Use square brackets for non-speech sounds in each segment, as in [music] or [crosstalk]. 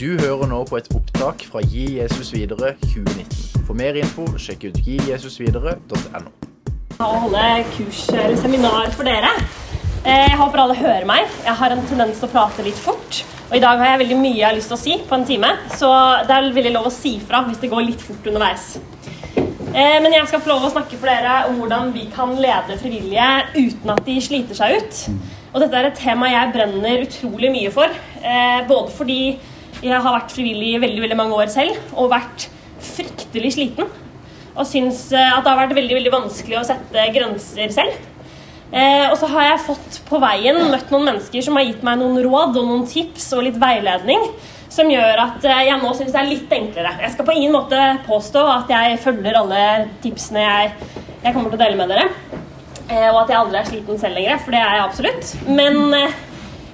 Du hører nå på et opptak fra Gi Jesus videre 2019. For mer info, sjekk ut gijesusvidere.no. å holde kurs eller seminar for dere. Eh, Jeg håper alle hører meg. Jeg har en tendens til å prate litt fort. Og i dag har jeg veldig mye jeg har lyst til å si på en time, så det er veldig lov å si fra hvis det går litt fort underveis. Eh, Men jeg skal få lov å snakke for dere om hvordan vi kan lede frivillige uten at de sliter seg ut. Og dette er et tema jeg brenner utrolig mye for. eh, Både fordi jeg har vært frivillig i veldig, veldig mange år selv og vært fryktelig sliten. Og syns eh, at det har vært veldig, veldig vanskelig å sette grenser selv. Eh, og så har jeg fått på veien møtt noen mennesker som har gitt meg noen råd og noen tips og litt veiledning som gjør at eh, jeg nå syns det er litt enklere. Jeg skal på ingen måte påstå at jeg følger alle tipsene jeg, jeg kommer til å dele med dere. Eh, og at jeg aldri er sliten selv lenger, for det er jeg absolutt. Men, eh,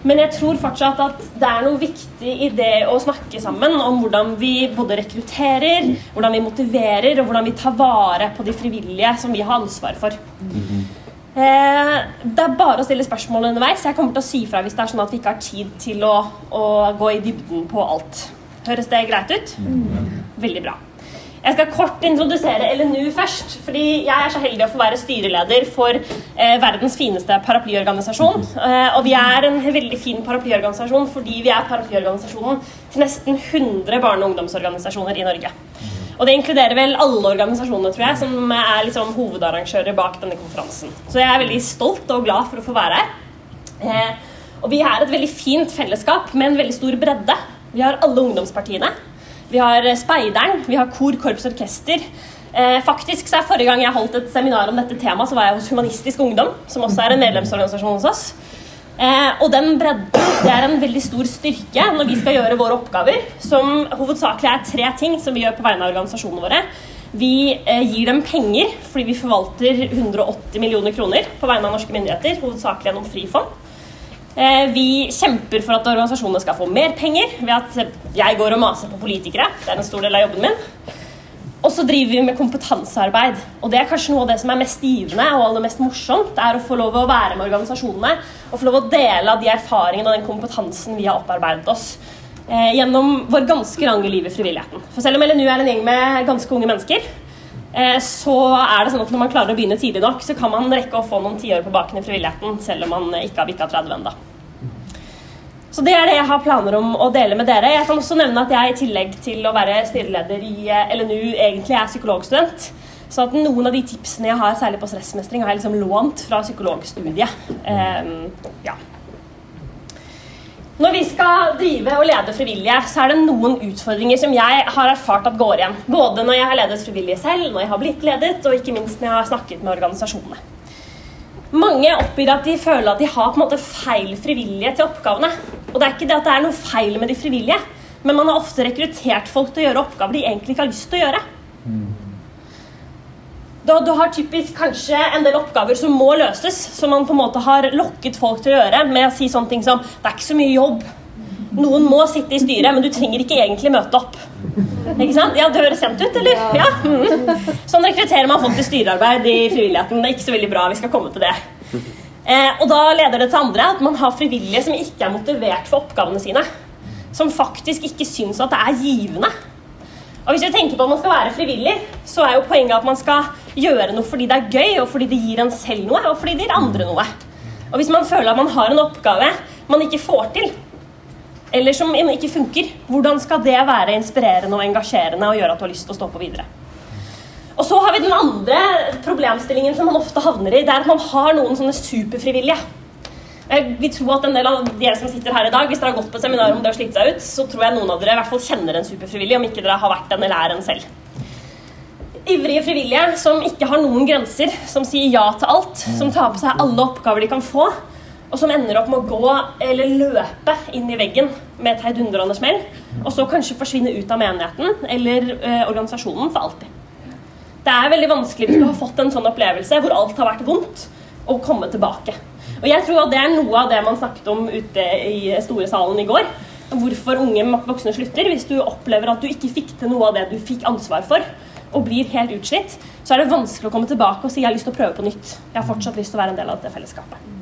men jeg tror fortsatt at det er noe viktig i det å snakke sammen om hvordan vi både rekrutterer, hvordan vi motiverer, og hvordan vi tar vare på de frivillige som vi har ansvar for. Eh, det er bare å stille spørsmål underveis. Jeg kommer til å si fra hvis det er sånn at vi ikke har tid til å, å gå i dybden på alt. Høres det greit ut? Veldig bra. Jeg skal kort introdusere LNU først. fordi Jeg er så heldig å få være styreleder for eh, verdens fineste paraplyorganisasjon. Eh, og vi er en veldig fin paraplyorganisasjon fordi vi er paraplyorganisasjonen til nesten 100 barne- og ungdomsorganisasjoner i Norge. Og det inkluderer vel alle organisasjonene, tror jeg, som er liksom hovedarrangører bak denne konferansen. Så jeg er veldig stolt og glad for å få være her. Eh, og vi er et veldig fint fellesskap med en veldig stor bredde. Vi har alle ungdomspartiene. Vi har eh, Speideren, vi har kor, korps, orkester. Eh, faktisk så er Forrige gang jeg holdt et seminar om dette temaet, så var jeg hos Humanistisk Ungdom, som også er en medlemsorganisasjon hos oss. Eh, og den bredden det er en veldig stor styrke når vi skal gjøre våre oppgaver, som hovedsakelig er tre ting som vi gjør på vegne av organisasjonene våre. Vi eh, gir dem penger fordi vi forvalter 180 millioner kroner på vegne av norske myndigheter, hovedsakelig gjennom Frifond. Eh, vi kjemper for at organisasjonene skal få mer penger ved at jeg går og maser på politikere. Det er en stor del av jobben min. Og så driver vi med kompetansearbeid. Og det er kanskje noe av det som er mest givende og aller mest morsomt. Det er å få lov å være med organisasjonene og få lov å dele av de erfaringene og den kompetansen vi har opparbeidet oss eh, gjennom vår ganske lange liv i frivilligheten. For selv om LNU er en gjeng med ganske unge mennesker, så er det sånn at når man klarer å begynne tidlig nok, så kan man rekke å få noen tiår på baken i frivilligheten, selv om man ikke har bikka 30 ennå. Så det er det jeg har planer om å dele med dere. Jeg kan også nevne at jeg i tillegg til å være styreleder i eh, LNU egentlig er psykologstudent. Så at noen av de tipsene jeg har, særlig på stressmestring, har jeg liksom lånt fra psykologstudiet. Um, ja. Når vi skal drive og lede frivillige, så er det noen utfordringer som jeg har erfart at går igjen. Både når jeg har ledet frivillige selv, når jeg har blitt ledet, og ikke minst når jeg har snakket med organisasjonene. Mange oppgir at de føler at de har på en måte feil frivillige til oppgavene. Og det er ikke det at det er noe feil med de frivillige, men man har ofte rekruttert folk til å gjøre oppgaver de egentlig ikke har lyst til å gjøre. Da du har typisk kanskje en del oppgaver som må løses, som man på en måte har lokket folk til å gjøre med å si sånne ting som Det er ikke så mye jobb. Noen må sitte i styret, men du trenger ikke egentlig møte opp. Ikke sant? Ja, Det høres kjent ut, eller? Ja. Mm. [laughs] Sånn rekrutterer man folk til styrearbeid i frivilligheten. Det er ikke så veldig bra. Vi skal komme til det. Eh, og da leder det til andre at man har frivillige som ikke er motivert for oppgavene sine. Som faktisk ikke syns at det er givende. Og hvis vi tenker på at man skal være frivillig, så er jo poenget at man skal gjøre noe fordi det er gøy, og fordi det gir en selv noe, og fordi det gir andre noe. Og hvis man føler at man har en oppgave man ikke får til, eller som ikke funker, hvordan skal det være inspirerende og engasjerende og gjøre at du har lyst til å stå på videre? Og så har vi den andre problemstillingen som man ofte havner i. Det er at man har noen sånne superfrivillige. Jeg vil tro at en del av dere som sitter her i dag, hvis dere har gått på et seminar om det å slite seg ut, så tror jeg noen av dere i hvert fall kjenner en superfrivillig, om ikke dere har vært en eller er en selv. Ivrige frivillige som ikke har noen grenser, som sier ja til alt, som tar på seg alle oppgaver de kan få, og som ender opp med å gå eller løpe inn i veggen med et heidundrende smell, og så kanskje forsvinne ut av menigheten eller eh, organisasjonen for alltid. Det er veldig vanskelig hvis du har fått en sånn opplevelse hvor alt har vært vondt, å komme tilbake. Og jeg tror at det er noe av det man snakket om ute i store salen i går. Hvorfor unge voksne slutter. Hvis du opplever at du ikke fikk til noe av det du fikk ansvar for, og blir helt utslitt, så er det vanskelig å komme tilbake og si jeg har lyst til å prøve på nytt. Jeg har fortsatt lyst til å være en del av dette fellesskapet.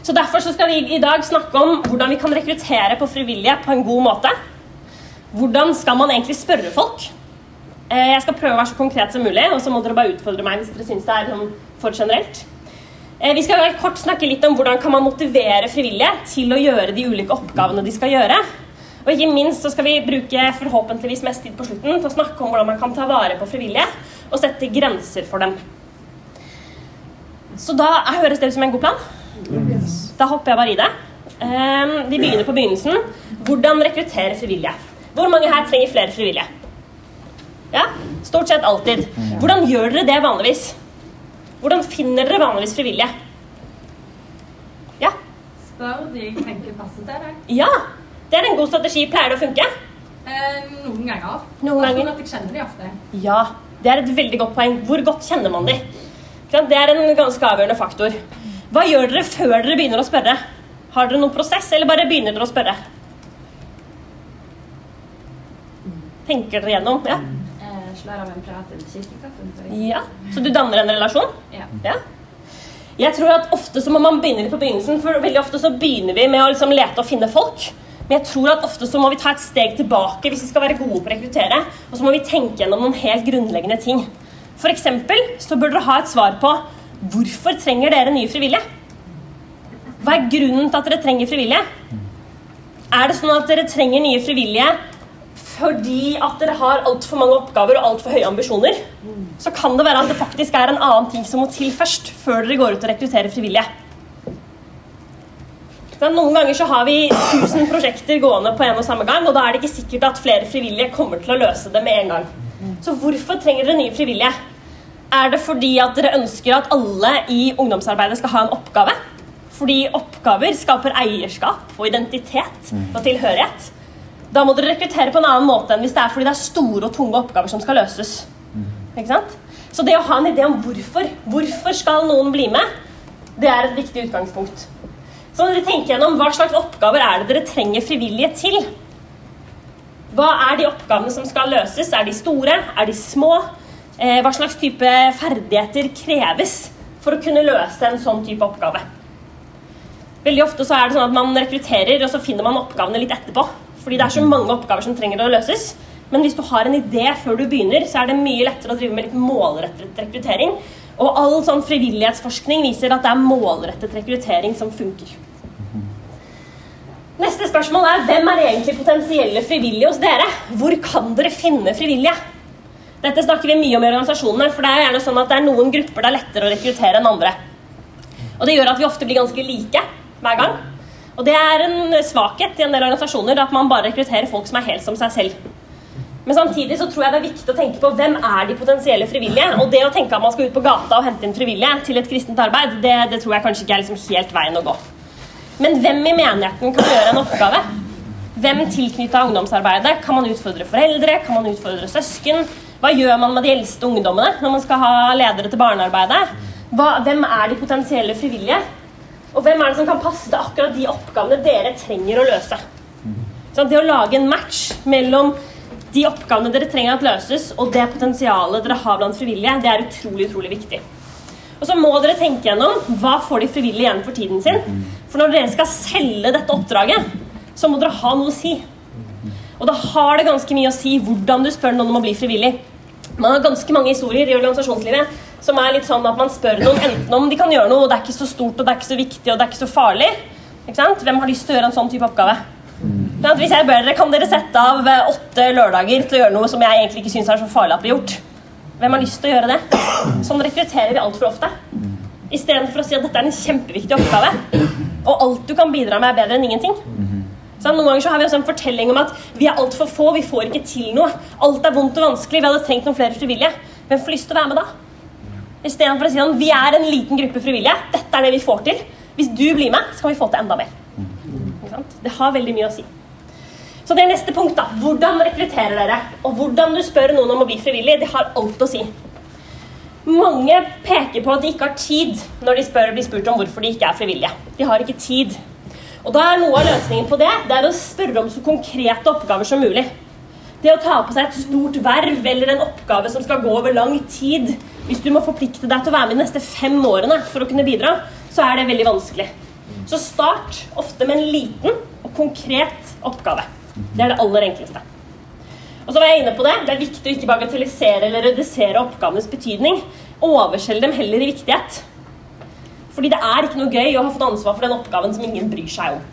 Så Derfor så skal vi i dag snakke om hvordan vi kan rekruttere på frivillige på en god måte. Hvordan skal man egentlig spørre folk? Eh, jeg skal prøve å være så konkret som mulig, og så må dere bare utfordre meg hvis dere syns det er sånn for generelt. Eh, vi skal kort snakke litt om hvordan kan man motivere frivillige til å gjøre de ulike oppgavene de skal gjøre. Og ikke minst så skal vi bruke forhåpentligvis mest tid på slutten til å snakke om hvordan man kan ta vare på frivillige og sette grenser for dem. Så da høres det ut som en god plan? Da hopper jeg bare i det. Um, vi begynner på begynnelsen. Hvordan rekruttere frivillige? Hvor mange her trenger flere frivillige? Ja, Stort sett alltid. Hvordan gjør dere det vanligvis? Hvordan finner dere vanligvis frivillige? Ja? Spør de jeg tenker passer til deg. Ja! Det er en god strategi. Pleier det å funke? Eh, noen ganger. Noen ganger. Sånn at jeg kjenner de ofte. Ja, det er et veldig godt poeng. Hvor godt kjenner man de? Det er en ganske avgjørende faktor. Hva gjør dere før dere begynner å spørre? Har dere noen prosess, eller bare begynner dere å spørre? Tenker dere gjennom? Ja. Eh, slår av en prat kirkekaffen. ja. Så du danner en relasjon? Ja. Ja. Jeg tror at ofte så må man begynne litt på begynnelsen, for veldig ofte så begynner vi med å liksom lete og finne folk. Men jeg tror at ofte så må vi ta et steg tilbake hvis vi skal være gode på å rekruttere. Og så må vi tenke gjennom noen helt grunnleggende ting. Eksempel så bør dere ha et svar på hvorfor trenger dere nye frivillige? Hva er grunnen til at dere trenger frivillige? Er det sånn at dere trenger nye frivillige fordi at dere har altfor mange oppgaver og altfor høye ambisjoner? Så kan det være at det faktisk er en annen ting som må til først, før dere går ut og rekrutterer frivillige. Men noen ganger så har vi 1000 prosjekter gående på en og samme gang, og da er det ikke sikkert at flere frivillige kommer til å løse det med en gang. Så hvorfor trenger dere nye frivillige? Er det fordi at dere ønsker at alle i ungdomsarbeidet skal ha en oppgave? Fordi oppgaver skaper eierskap og identitet og tilhørighet. Da må dere rekruttere på en annen måte enn hvis det er fordi det er store og tunge oppgaver som skal løses. Ikke sant? Så det å ha en idé om hvorfor, hvorfor skal noen bli med, det er et viktig utgangspunkt. Så når dere tenker gjennom hva slags oppgaver er det dere trenger frivillige til? Hva er de oppgavene som skal løses? Er de store? Er de små? Eh, hva slags type ferdigheter kreves for å kunne løse en sånn type oppgave? Veldig ofte så er det sånn at man rekrutterer, og så finner man oppgavene litt etterpå. Fordi det er så mange oppgaver som trenger å løses. Men hvis du har en idé før du begynner, så er det mye lettere å drive med litt målrettet rekruttering. Og all sånn frivillighetsforskning viser at det er målrettet rekruttering som funker. Neste spørsmål er hvem er egentlig potensielle frivillige hos dere? Hvor kan dere finne frivillige? Dette snakker vi mye om i organisasjonene, for det er gjerne sånn at det er noen grupper det er lettere å rekruttere enn andre. Og det gjør at vi ofte blir ganske like hver gang. Og det er en svakhet i en del organisasjoner at man bare rekrutterer folk som er helt som seg selv. Men samtidig så tror jeg det er viktig å tenke på hvem er de potensielle frivillige. Og det å tenke at man skal ut på gata og hente inn frivillige til et kristent arbeid, det, det tror jeg kanskje ikke er liksom helt veien å gå. Men hvem i menigheten kan gjøre en oppgave? Hvem tilknytta ungdomsarbeidet? Kan man utfordre foreldre? Kan man utfordre søsken? Hva gjør man med de eldste ungdommene når man skal ha ledere til barnearbeidet? Hva, hvem er de potensielle frivillige? Og hvem er det som kan passe til akkurat de oppgavene dere trenger å løse? Så det å lage en match mellom de oppgavene dere trenger at løses, og det potensialet dere har blant frivillige, det er utrolig, utrolig viktig. Og så må dere tenke gjennom hva får de frivillige igjen for tiden sin. For når dere skal selge dette oppdraget, så må dere ha noe å si. Og da har det ganske mye å si hvordan du spør noen om å bli frivillig. Man har ganske mange historier i organisasjonslivet som er litt sånn at man spør noen enten om de kan gjøre noe, og det er ikke så stort, og det er ikke så viktig, og det er ikke så farlig. Ikke sant? Hvem har lyst til å gjøre en sånn type oppgave? Hvis jeg ber dere, Kan dere sette av eh, åtte lørdager til å gjøre noe som jeg egentlig ikke syns er så farlig at blir gjort? Hvem har lyst til å gjøre det? Sånn rekrutterer vi altfor ofte. Istedenfor å si at dette er en kjempeviktig oppgave, og alt du kan bidra med, er bedre enn ingenting. Så noen ganger så har vi også en fortelling om at vi er altfor få, vi får ikke til noe. Alt er vondt og vanskelig, vi hadde trengt noen flere frivillige. Hvem får lyst til å være med da? Istedenfor å si at vi er en liten gruppe frivillige, dette er det vi får til. Hvis du blir med, så kan vi få til enda mer. Det har veldig mye å si. Så det er neste punkt. da. Hvordan rekrutterer dere? Og hvordan du spør noen om å bli frivillig, det har alt å si. Mange peker på at de ikke har tid når de spør, blir spurt om hvorfor de ikke er frivillige. De har ikke tid. Og da er Noe av løsningen på det det er å spørre om så konkrete oppgaver som mulig. Det å ta på seg et stort verv eller en oppgave som skal gå over lang tid Hvis du må forplikte deg til å være med de neste fem årene for å kunne bidra, så er det veldig vanskelig. Så start ofte med en liten og konkret oppgave. Det er det aller enkleste. Og så var jeg inne på Det Det er viktig å ikke bagatellisere eller redusere oppgavenes betydning. Overselge dem heller i viktighet. Fordi det er ikke noe gøy å ha fått ansvar for den oppgaven som ingen bryr seg om.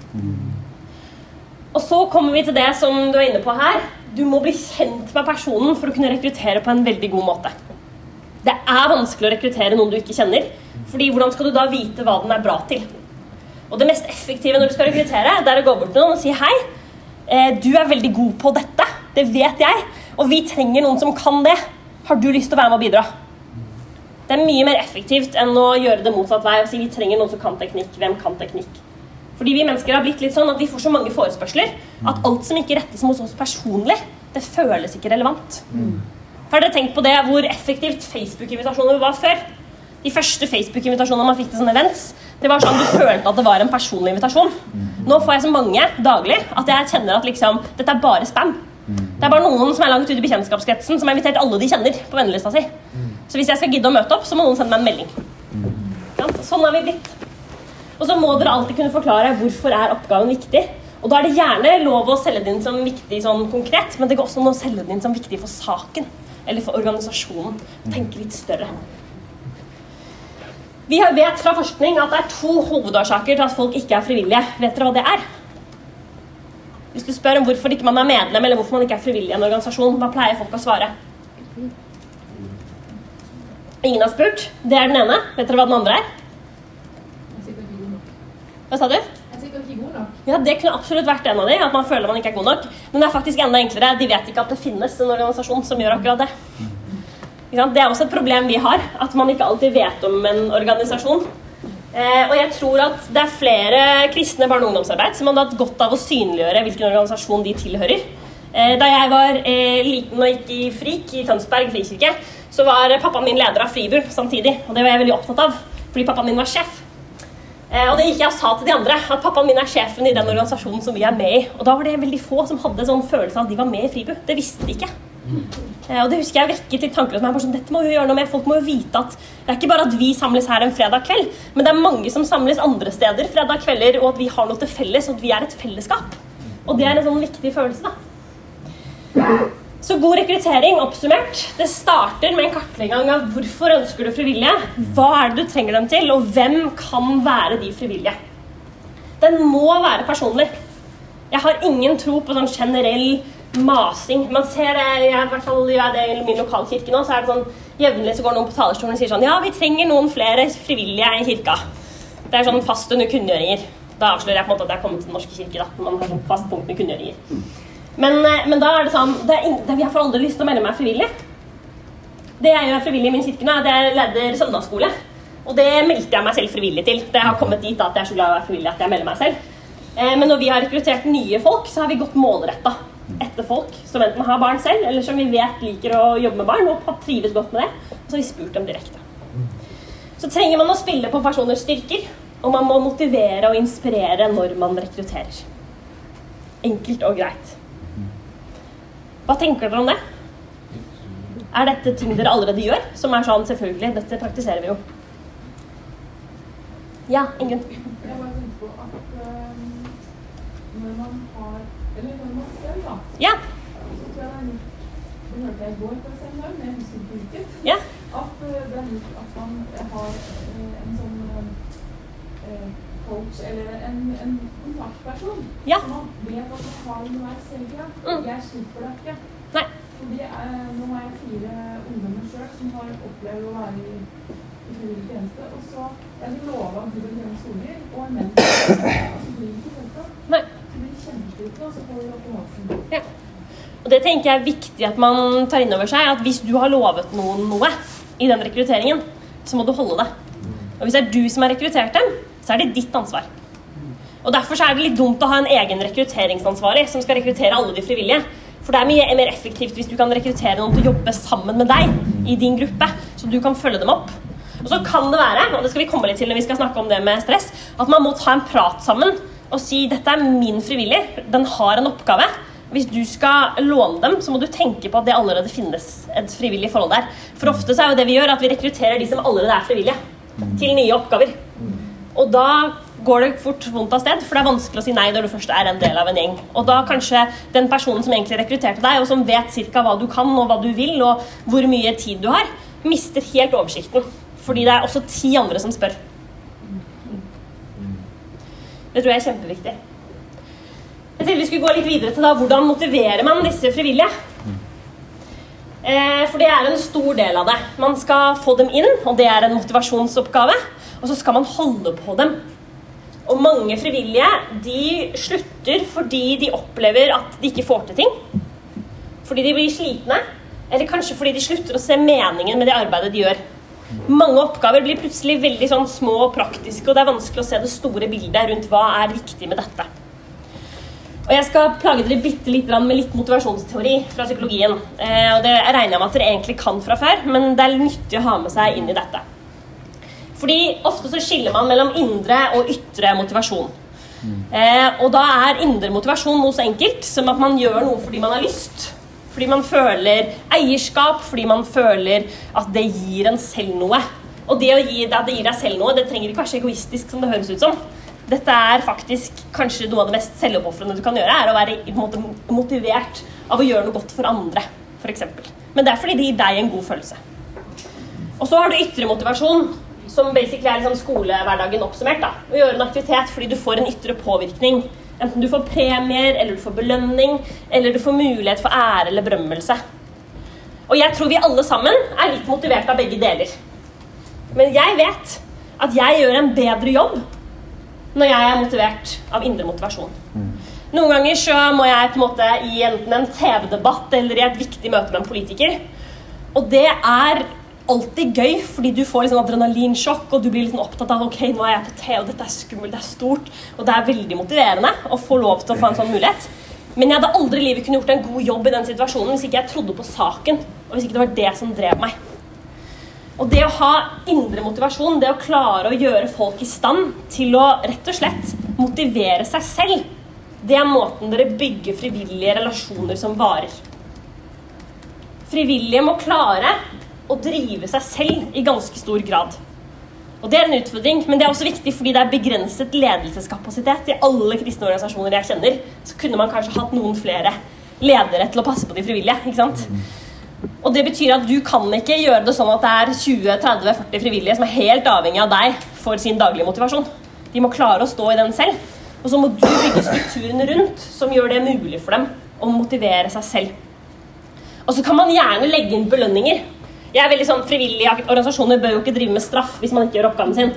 Og så kommer vi til det som du er inne på her. Du må bli kjent med personen for å kunne rekruttere på en veldig god måte. Det er vanskelig å rekruttere noen du ikke kjenner. fordi hvordan skal du da vite hva den er bra til? Og det mest effektive når du skal rekruttere, det er å gå bort til noen og si hei. Eh, du er veldig god på dette. Det vet jeg. Og vi trenger noen som kan det. Har du lyst til å være med og bidra? Det er mye mer effektivt enn å gjøre det motsatt vei og si vi trenger noen som kan teknikk. Hvem kan teknikk? Fordi vi mennesker har blitt litt sånn at vi får så mange forespørsler at alt som ikke rettes mot oss personlig, det føles ikke relevant. Har dere tenkt på det hvor effektivt Facebook-invitasjoner var før? De første Facebook-invitasjonene man fikk til sånne events, det var sånn du følte at det var en personlig invitasjon. Nå får jeg så mange daglig at jeg kjenner at liksom, dette er bare spam. Det er bare noen som er langt ute i bekjentskapskretsen som har invitert alle de kjenner på vennelista si. Så hvis jeg skal gidde å møte opp, så må noen sende meg en melding. Sånn har vi blitt. Og så må dere alltid kunne forklare hvorfor er oppgaven viktig. Og da er det gjerne lov å selge den inn som viktig sånn konkret, men det går også an å selge den inn som viktig for saken eller for organisasjonen. Tenke litt større. Vi vet fra forskning at det er to hovedårsaker til at folk ikke er frivillige. Vet dere hva det er? Hvis du spør om hvorfor ikke man er medlem eller hvorfor man ikke er frivillig i en organisasjon, hva pleier folk å svare? Ingen har spurt. Det er den ene. Vet dere hva den andre er? Hva sa du? Jeg ikke god nok. Ja, Det kunne absolutt vært en av de, at man føler man ikke er god nok. Men det er faktisk enda enklere. De vet ikke at det finnes en organisasjon som gjør akkurat det. Det er også et problem vi har, at man ikke alltid vet om en organisasjon. Eh, og jeg tror at det er flere kristne barne- og ungdomsarbeid som hadde hatt godt av å synliggjøre hvilken organisasjon de tilhører. Eh, da jeg var eh, liten og gikk i FRIK i Tønsberg frikirke, så var pappaen min leder av Fribu samtidig. Og det var jeg veldig opptatt av, fordi pappaen min var sjef. Eh, og det gikk jeg og sa til de andre, at pappaen min er sjefen i den organisasjonen som vi er med i. Og da var det veldig få som hadde sånn følelse av at de var med i Fribu. Det visste de ikke. Eh, og det husker jeg vekket litt tanker hos meg. sånn, dette må vi gjøre noe med. Folk må jo vite at det er ikke bare at vi samles her en fredag kveld, men det er mange som samles andre steder fredag kvelder, og at vi har noe til felles, og at vi er et fellesskap. Og det er en sånn viktig følelse, da. Så god rekruttering oppsummert, det starter med en kartlegging av hvorfor ønsker du frivillige, hva er det du trenger dem til, og hvem kan være de frivillige. Den må være personlig. Jeg har ingen tro på sånn generell masing. Man ser det, i hvert fall gjør det i min lokalkirke nå, så er det sånn jevnlig så går noen på talerstolen og sier sånn Ja, vi trenger noen flere frivillige i kirka. Det er sånn fast under kunngjøringer. Da avslører jeg på en måte at jeg er kommet til Den norske kirke. da, Man har sånn fast punkt med kunngjøringer. Men, eh, men, da er det sånn det er, det, Jeg får aldri lyst til å melde meg frivillig. Det jeg gjør frivillig i min kirke nå, er at jeg leder søndagsskole. Og det meldte jeg meg selv frivillig til. Det har kommet dit at jeg er så glad i å være frivillig at jeg melder meg selv. Eh, men når vi har rekruttert nye folk, så har vi gått målretta etter folk som enten har barn selv, eller som vi vet liker å jobbe med barn og trives godt med det. Og så har vi spurt dem direkte. Så trenger man å spille på personers styrker, og man må motivere og inspirere når man rekrutterer. Enkelt og greit. Hva tenker dere om det? Er dette ting dere allerede gjør? Som er sånn, selvfølgelig, dette praktiserer vi jo. Ja, Ingunn? Jeg bare tenker på at um, når man har Eller når man skal, da. Ja. Så tror jeg det er hørte jeg i går på et seminar, men jeg husker ikke hvilket. Ja. At uh, det er lurt at man har uh, en sånn uh, coach eller en, en kontaktperson. Ja. Så man vet at man har underveis hele tida. Mm. Jeg slipper det ikke. Nei. Fordi eh, nå har jeg fire ungdommer sjøl som har opplevd å være i, i tjeneste. Og så jeg vil love at du vil gjøre skoler og en menn. Og så blir ikke fulgt Ja. Og det tenker jeg er viktig at man tar inn over seg. At hvis du har lovet noen noe i den rekrutteringen, så må du holde det. Og hvis det er du som har rekruttert dem, så er det ditt ansvar. Og Derfor er det litt dumt å ha en egen rekrutteringsansvarlig som skal rekruttere alle de frivillige. For det er mye mer effektivt hvis du kan rekruttere noen til å jobbe sammen med deg i din gruppe, så du kan følge dem opp. Og så kan det være, og det skal vi komme litt til når vi skal snakke om det med stress, at man må ta en prat sammen og si dette er min frivillig, den har en oppgave. Hvis du skal låne dem, så må du tenke på at det allerede finnes et frivillig forhold der. For ofte så er jo det vi gjør, at vi rekrutterer de som allerede er frivillige, til nye oppgaver. Og da går det fort vondt av sted. For det er vanskelig å si nei når du først er en del av en gjeng. Og da kanskje den personen som egentlig rekrutterte deg, og som vet cirka hva du kan og hva du vil, og hvor mye tid du har, mister helt oversikten. Fordi det er også ti andre som spør. Det tror jeg er kjempeviktig. Jeg tenkte vi skulle gå litt videre til da, hvordan motiverer man disse frivillige. Eh, for det er en stor del av det. Man skal få dem inn, og det er en motivasjonsoppgave. Og så skal man holde på dem. Og mange frivillige de slutter fordi de opplever at de ikke får til ting. Fordi de blir slitne, eller kanskje fordi de slutter å se meningen med det arbeidet de gjør. Mange oppgaver blir plutselig veldig sånn små og praktiske, og det er vanskelig å se det store bildet rundt hva er viktig med dette. Og Jeg skal plage dere bitte litt med litt motivasjonsteori fra psykologien. Eh, og Det regner jeg med at dere egentlig kan fra før, men det er nyttig å ha med seg inn i dette. Fordi Ofte så skiller man mellom indre og ytre motivasjon. Eh, og da er indre motivasjon noe så enkelt som at man gjør noe fordi man har lyst. Fordi man føler eierskap, fordi man føler at det gir en selv noe. Og det å gi, deg, det gir deg selv noe, det trenger ikke være så egoistisk som det høres ut som. Dette er faktisk kanskje noe av det mest selvoppofrende du kan gjøre, er å være motivert av å gjøre noe godt for andre, f.eks. Men det er fordi det gir deg en god følelse. Og så har du ytre motivasjon, som basically er liksom skolehverdagen oppsummert. da. Å gjøre en aktivitet fordi du får en ytre påvirkning. Enten du får premier, eller du får belønning, eller du får mulighet for ære eller berømmelse. Og jeg tror vi alle sammen er litt motivert av begge deler. Men jeg vet at jeg gjør en bedre jobb når jeg er motivert av indre motivasjon. Noen ganger så må jeg på en måte i enten en TV-debatt eller i et viktig møte med en politiker. Og det er alltid gøy, fordi du får liksom adrenalinsjokk, og du blir liksom opptatt av ok, nå er jeg på TV, dette er skummelt, det er stort. Og det er veldig motiverende å få lov til å få en sånn mulighet. Men jeg hadde aldri i livet kunne gjort en god jobb i den situasjonen hvis ikke jeg trodde på saken, og hvis ikke det var det som drev meg. Og det å ha indre motivasjon, det å klare å gjøre folk i stand til å rett og slett motivere seg selv, det er måten dere bygger frivillige relasjoner som varer. Frivillige må klare å drive seg selv i ganske stor grad. Og Det er en utfordring, men det er også viktig fordi det er begrenset ledelseskapasitet i alle kristne organisasjoner jeg kjenner. Så kunne man kanskje hatt noen flere ledere til å passe på de frivillige. ikke sant? Og det betyr at du kan ikke gjøre det sånn at det er 20-30-40 frivillige som er helt avhengig av deg for sin daglige motivasjon. De må klare å stå i den selv. Og så må du bygge strukturen rundt som gjør det mulig for dem å motivere seg selv. Og så kan man gjerne legge inn belønninger. Jeg er veldig sånn, Frivillige organisasjoner bør jo ikke drive med straff hvis man ikke gjør oppgaven sin.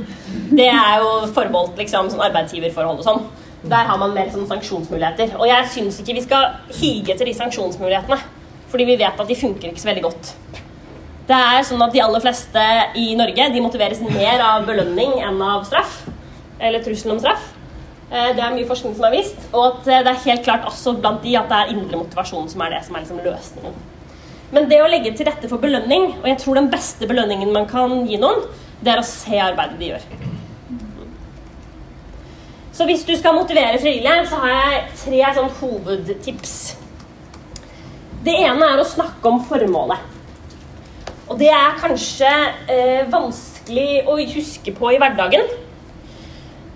Det er jo forbeholdt liksom, sånn arbeidsgiverforhold og sånn. Der har man mer sånn sanksjonsmuligheter. Og jeg syns ikke vi skal hige etter de sanksjonsmulighetene. Fordi vi vet at de funker ikke så veldig godt. Det er sånn at De aller fleste i Norge de motiveres mer av belønning enn av straff. Eller trussel om straff. Eh, det er mye forskning som har vist. Og at eh, det er helt klart også blant de at det er indre motivasjon som er det som er liksom løsningen. Men det å legge til rette for belønning, og jeg tror den beste belønningen man kan gi noen, det er å se arbeidet de gjør. Så hvis du skal motivere frivillige, så har jeg tre sånn hovedtips. Det ene er å snakke om formålet. Og det er kanskje eh, vanskelig å huske på i hverdagen.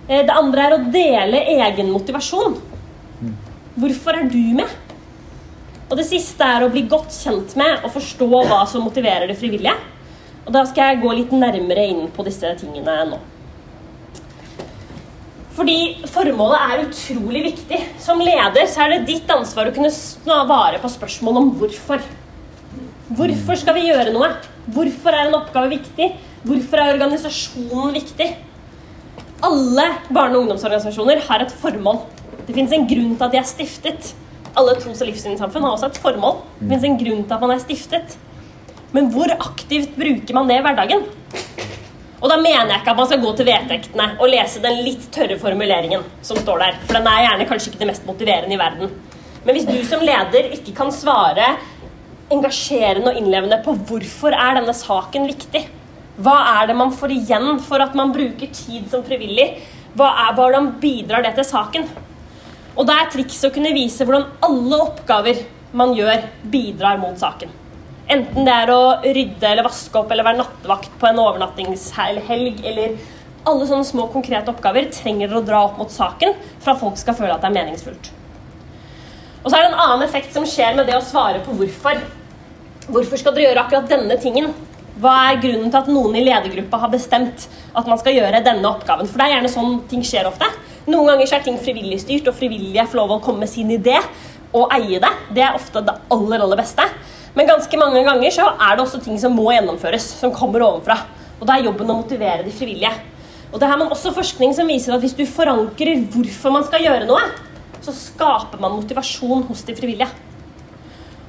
Eh, det andre er å dele egen motivasjon. Hvorfor er du med? Og det siste er å bli godt kjent med og forstå hva som motiverer det frivillige. Og da skal jeg gå litt nærmere inn på disse tingene nå. Fordi formålet er utrolig viktig. Som leder så er det ditt ansvar å kunne vare på spørsmål om hvorfor. Hvorfor skal vi gjøre noe? Hvorfor er en oppgave viktig? Hvorfor er organisasjonen viktig? Alle barne- og ungdomsorganisasjoner har et formål. Det fins en grunn til at de er stiftet. Alle tros- og livssynssamfunn har også et formål. Det fins en grunn til at man er stiftet. Men hvor aktivt bruker man det i hverdagen? Og da mener jeg ikke at man skal gå til vedtektene og lese den litt tørre formuleringen som står der. For den er gjerne kanskje ikke det mest motiverende i verden. Men hvis du som leder ikke kan svare engasjerende og innlevende på hvorfor er denne saken viktig, hva er det man får igjen for at man bruker tid som frivillig, hva er, hvordan bidrar det til saken? Og da er trikset å kunne vise hvordan alle oppgaver man gjør, bidrar mot saken. Enten det er å rydde eller vaske opp eller være nattevakt på en overnattingshelg eller alle sånne små konkrete oppgaver trenger dere å dra opp mot saken for at folk skal føle at det er meningsfullt. Og så er det en annen effekt som skjer med det å svare på hvorfor. Hvorfor skal dere gjøre akkurat denne tingen? Hva er grunnen til at noen i ledergruppa har bestemt at man skal gjøre denne oppgaven? For det er gjerne sånn ting skjer ofte. Noen ganger er ting frivillig styrt, og frivillige får lov å komme med sin idé og eie det. Det er ofte det aller, aller beste. Men ganske mange ganger så er det også ting som må gjennomføres, som kommer ovenfra. Og da er jobben å motivere de frivillige. Og det har man også forskning som viser at hvis du forankrer hvorfor man skal gjøre noe, så skaper man motivasjon hos de frivillige.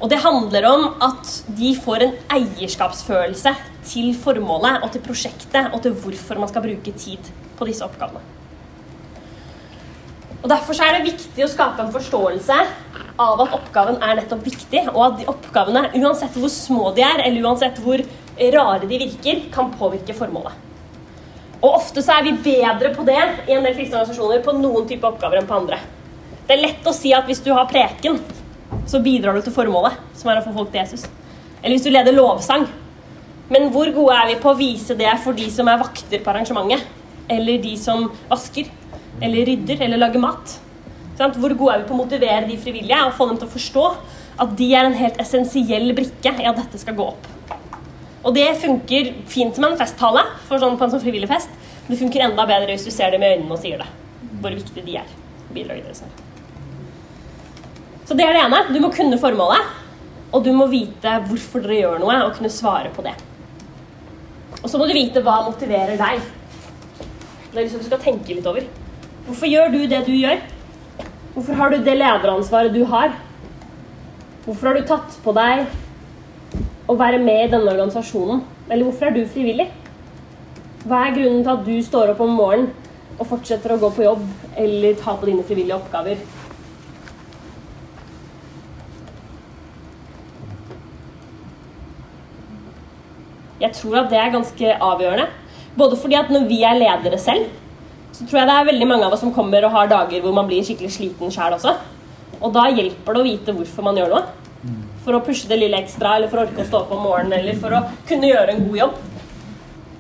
Og det handler om at de får en eierskapsfølelse til formålet og til prosjektet og til hvorfor man skal bruke tid på disse oppgavene. Og Derfor er det viktig å skape en forståelse av at oppgaven er nettopp viktig, og at de oppgavene, uansett hvor små de er, eller uansett hvor rare de virker, kan påvirke formålet. Og Ofte så er vi bedre på det i en del kristne organisasjoner på noen type oppgaver enn på andre. Det er lett å si at hvis du har preken, så bidrar du til formålet, som er å få folk til Jesus. Eller hvis du leder lovsang. Men hvor gode er vi på å vise det for de som er vakter på arrangementet? Eller de som vasker? Eller rydder eller lager mat. Hvor gode er vi på å motivere de frivillige og få dem til å forstå at de er en helt essensiell brikke i at dette skal gå opp. Og det funker fint med en festtale for sånn, på en sånn frivillig fest. Men det funker enda bedre hvis du ser dem i øynene og sier det. Hvor viktig de er. Bidraget deres er. Så det er det ene. Du må kunne formålet. Og du må vite hvorfor dere gjør noe, og kunne svare på det. Og så må du vite hva motiverer deg. Det er liksom du skal tenke litt over. Hvorfor gjør du det du gjør? Hvorfor har du det lederansvaret du har? Hvorfor har du tatt på deg å være med i denne organisasjonen? Eller hvorfor er du frivillig? Hva er grunnen til at du står opp om morgenen og fortsetter å gå på jobb eller ta på dine frivillige oppgaver? Jeg tror at det er ganske avgjørende. Både fordi at når vi er ledere selv, så tror jeg det er veldig mange av oss som kommer og har dager hvor man blir skikkelig sliten sjæl også. Og da hjelper det å vite hvorfor man gjør noe. For å pushe det lille ekstra, eller for å orke å stå opp om morgenen, eller for å kunne gjøre en god jobb.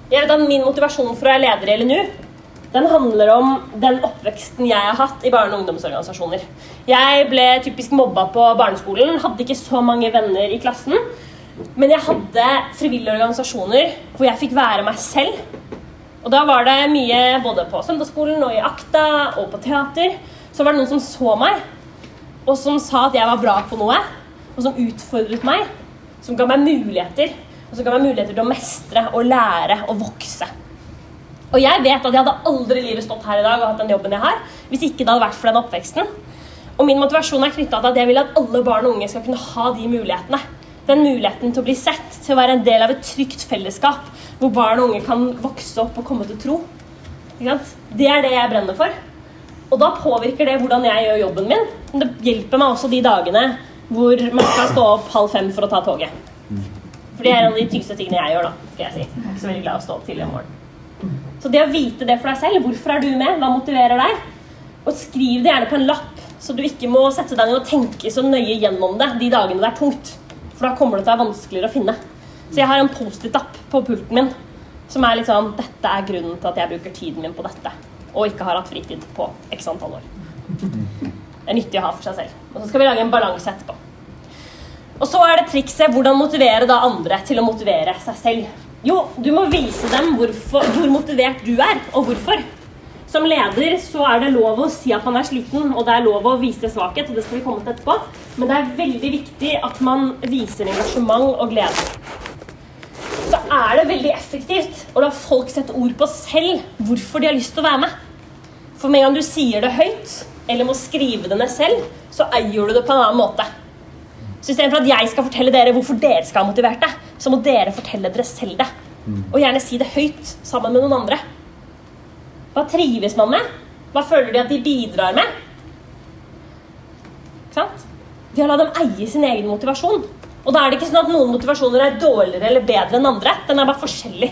Jeg vet at Min motivasjon for å være leder i LNU den handler om den oppveksten jeg har hatt i barne- og ungdomsorganisasjoner. Jeg ble typisk mobba på barneskolen, hadde ikke så mange venner i klassen. Men jeg hadde frivillige organisasjoner hvor jeg fikk være meg selv og da var det mye både på søndagsskolen og i akta og på teater. Så var det noen som så meg, og som sa at jeg var bra på noe. Og som utfordret meg. Som ga meg muligheter. Og som ga meg muligheter til å mestre og lære og vokse. Og jeg vet at jeg hadde aldri livet stått her i dag og hatt den jobben jeg har, hvis ikke det hadde vært for den oppveksten. Og min motivasjon er knytta til at jeg vil at alle barn og unge skal kunne ha de mulighetene. Den muligheten til å bli sett, til å være en del av et trygt fellesskap, hvor barn og unge kan vokse opp og komme til tro. Det er det jeg brenner for. Og da påvirker det hvordan jeg gjør jobben min. Men det hjelper meg også de dagene hvor man skal stå opp halv fem for å ta toget. For det er en av de tyngste tingene jeg gjør. da, skal jeg si. Jeg er ikke så veldig glad å stå opp tidlig om morgenen. Så det å vite det for deg selv, hvorfor er du med, hva motiverer deg, og skriv det gjerne på en lapp, så du ikke må sette deg ned og tenke så nøye gjennom det de dagene det er tungt. For da kommer det til å være vanskeligere å finne. Så jeg har en Post-It-app på pulten min som er litt sånn Dette er grunnen til at jeg bruker tiden min på dette. Og ikke har hatt fritid på x antall år. Det er nyttig å ha for seg selv. Og så skal vi lage en balanse etterpå. Og så er det trikset hvordan motivere da andre til å motivere seg selv. Jo, du må vise dem hvorfor, hvor motivert du er, og hvorfor. Som leder så er det lov å si at man er sliten, og det er lov å vise svakhet. og det skal vi komme til etterpå. Men det er veldig viktig at man viser engasjement og glede så er det veldig effektivt å la folk sette ord på selv hvorfor de har lyst til å være med. For med en gang du sier det høyt, eller må skrive det ned selv, så eier du det på en annen måte. Så Istedenfor at jeg skal fortelle dere hvorfor dere skal ha motivert det, så må dere fortelle dere selv det. Og gjerne si det høyt sammen med noen andre. Hva trives man med? Hva føler de at de bidrar med? Ikke sant? De har la dem eie sin egen motivasjon. Og da er det ikke sånn at noen motivasjoner er dårligere eller bedre enn andre. Den er bare forskjellig.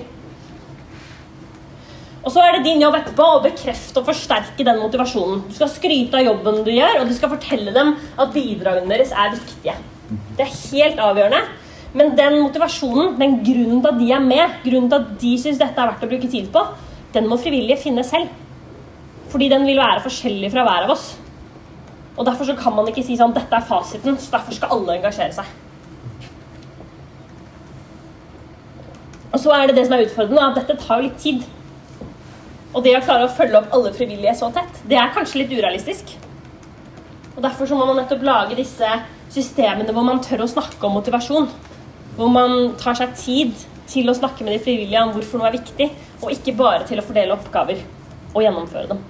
Og så er det din jobb etterpå å bekrefte og forsterke den motivasjonen. Du skal skryte av jobben du gjør, og du skal fortelle dem at bidragene deres er viktige. Det er helt avgjørende. Men den motivasjonen, den grunnen til at de er med, grunnen til at de syns dette er verdt å bruke tid på, den må frivillige finne selv. Fordi den vil være forskjellig fra hver av oss. Og Derfor så kan man ikke si sånn dette er fasiten, så derfor skal alle engasjere seg. Og så er det det som er utfordrende, at dette tar jo litt tid. Og det å klare å følge opp alle frivillige så tett, det er kanskje litt urealistisk. Og Derfor så må man nettopp lage disse systemene hvor man tør å snakke om motivasjon. Hvor man tar seg tid til å snakke med de frivillige om hvorfor noe er viktig, og ikke bare til å fordele oppgaver og gjennomføre dem.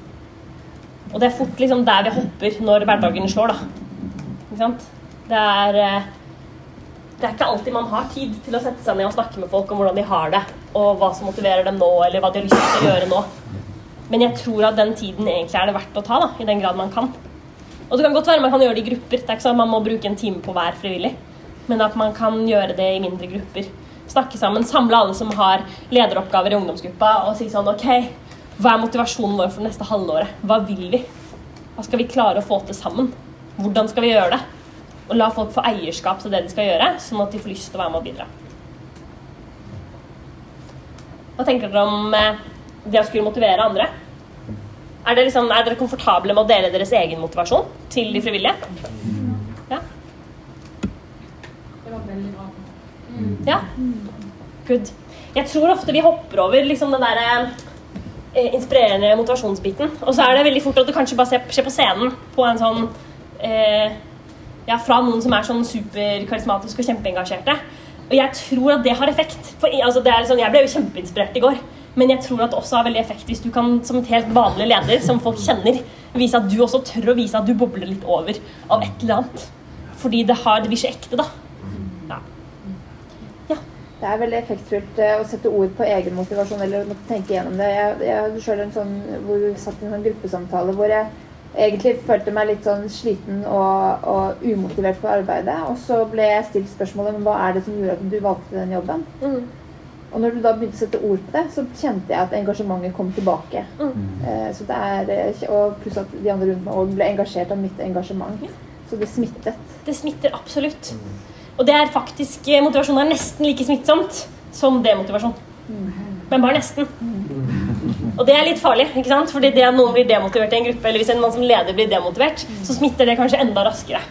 Og det er fort liksom der vi hopper når hverdagen slår, da. Ikke sant? Det er, eh, det er ikke alltid man har tid til å sette seg ned og snakke med folk om hvordan de har det, og hva som motiverer dem nå, eller hva de har lyst til å gjøre nå. Men jeg tror at den tiden egentlig er det verdt å ta, da, i den grad man kan. Og det kan godt være man kan gjøre det i grupper. Det er ikke sånn at Man må bruke en time på hver frivillig. Men at man kan gjøre det i mindre grupper. Snakke sammen, samle alle som har lederoppgaver i ungdomsgruppa, og si sånn OK, hva er motivasjonen vår for det neste halvåret? Hva vil vi? Hva skal vi klare å få til sammen? Hvordan skal vi gjøre det? Og la folk få eierskap til det de skal gjøre, sånn at de får lyst til å være med og bidra. Hva tenker dere om eh, det å skulle motivere andre? Er, liksom, er dere komfortable med å dele deres egen motivasjon til de frivillige? Ja? Det var veldig bra. Ja? Good. Jeg tror ofte vi hopper over liksom den derre eh, inspirerende motivasjonsbiten. Og så er det veldig fort at du kanskje bare ser, ser på scenen på en sånn eh, Ja, fra noen som er sånn superkarismatiske og kjempeengasjerte. Og jeg tror at det har effekt. For, altså, det er sånn, jeg ble jo kjempeinspirert i går. Men jeg tror at det også har veldig effekt hvis du kan som et helt vanlig leder, som folk kjenner, vise at du også tør å vise at du bobler litt over av et eller annet. Fordi det, har, det blir så ekte, da. Det er veldig effektfullt eh, å sette ord på egen motivasjon eller å tenke gjennom det. Jeg, jeg hadde selv en sånn hvor vi satt i en sånn gruppesamtale hvor jeg egentlig følte meg litt sånn sliten og, og umotivert for arbeidet. Og så ble jeg stilt spørsmålet om hva er det som gjorde at du valgte den jobben. Mm. Og når du da begynte å sette ord på det, så kjente jeg at engasjementet kom tilbake. Mm. Eh, så det er, eh, og pluss at de andre rundt meg ble engasjert av mitt engasjement. Så det smittet. Det smitter absolutt. Og det er faktisk eh, motivasjon er nesten like smittsomt som demotivasjon. Men bare nesten. Og det er litt farlig, ikke sant? Fordi det at noen blir demotivert i en gruppe, eller hvis en mann som leder blir demotivert, så smitter det kanskje enda raskere.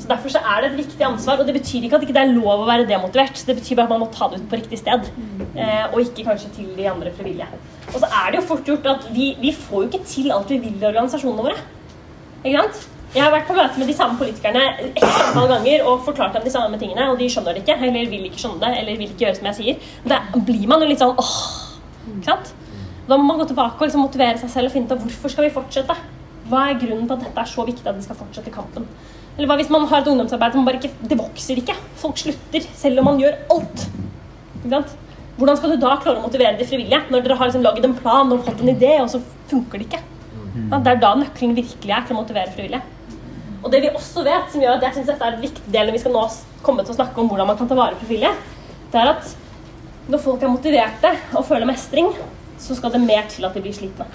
Så Derfor så er det et viktig ansvar, og det betyr ikke at det ikke er lov å være demotivert. Det betyr bare at man må ta det ut på riktig sted, eh, og ikke kanskje til de andre frivillige. Og så er det jo fort gjort at vi, vi får jo ikke til alt vi vil i organisasjonene våre. Ikke sant? Jeg har vært på møte med de samme politikerne et antall ganger og forklart dem de samme tingene, og de skjønner det ikke, eller vil ikke skjønne det, eller vil ikke gjøre som jeg sier. Da blir man jo litt sånn åh, ikke sant? Da må man gå tilbake og liksom motivere seg selv og finne ut av hvorfor skal vi fortsette. Hva er grunnen til at dette er så viktig at vi skal fortsette kampen? Eller hva hvis man har et ungdomsarbeid som bare ikke Det vokser ikke. Folk slutter selv om man gjør alt. Ikke sant? Hvordan skal du da klare å motivere de frivillige når dere har liksom laget en plan og fått en idé, og så funker det ikke? Ja, det er da nøkkelen virkelig er til å motivere frivillige. Og det vi også vet, som gjør at jeg synes dette er et viktig del når vi skal nå komme til å snakke om hvordan man kan ta vare på frivillige, det er at når folk er motiverte og føler mestring, så skal det mer til at de blir slitne.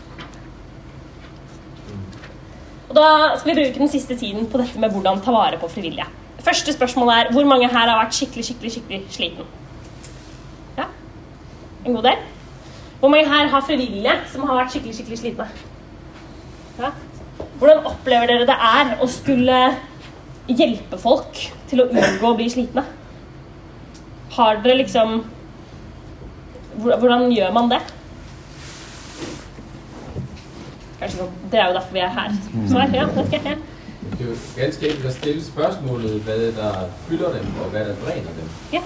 Og Da skal vi bruke den siste tiden på dette med hvordan ta vare på frivillige. Første spørsmål er hvor mange her har vært skikkelig, skikkelig, skikkelig sliten? Ja? En god del? Hvor mange her har frivillige som har vært skikkelig, skikkelig slitne? Ja? Hvordan opplever dere det er å skulle hjelpe folk til å unngå å bli slitne? Har dere liksom Hvordan gjør man det? Kanskje sånn, Det er jo derfor vi er her. Svar? Ja, vet ikke. Det er jo ganske enkelt å stille spørsmålet hva der fyller dem, og hva der dreier dem. ja.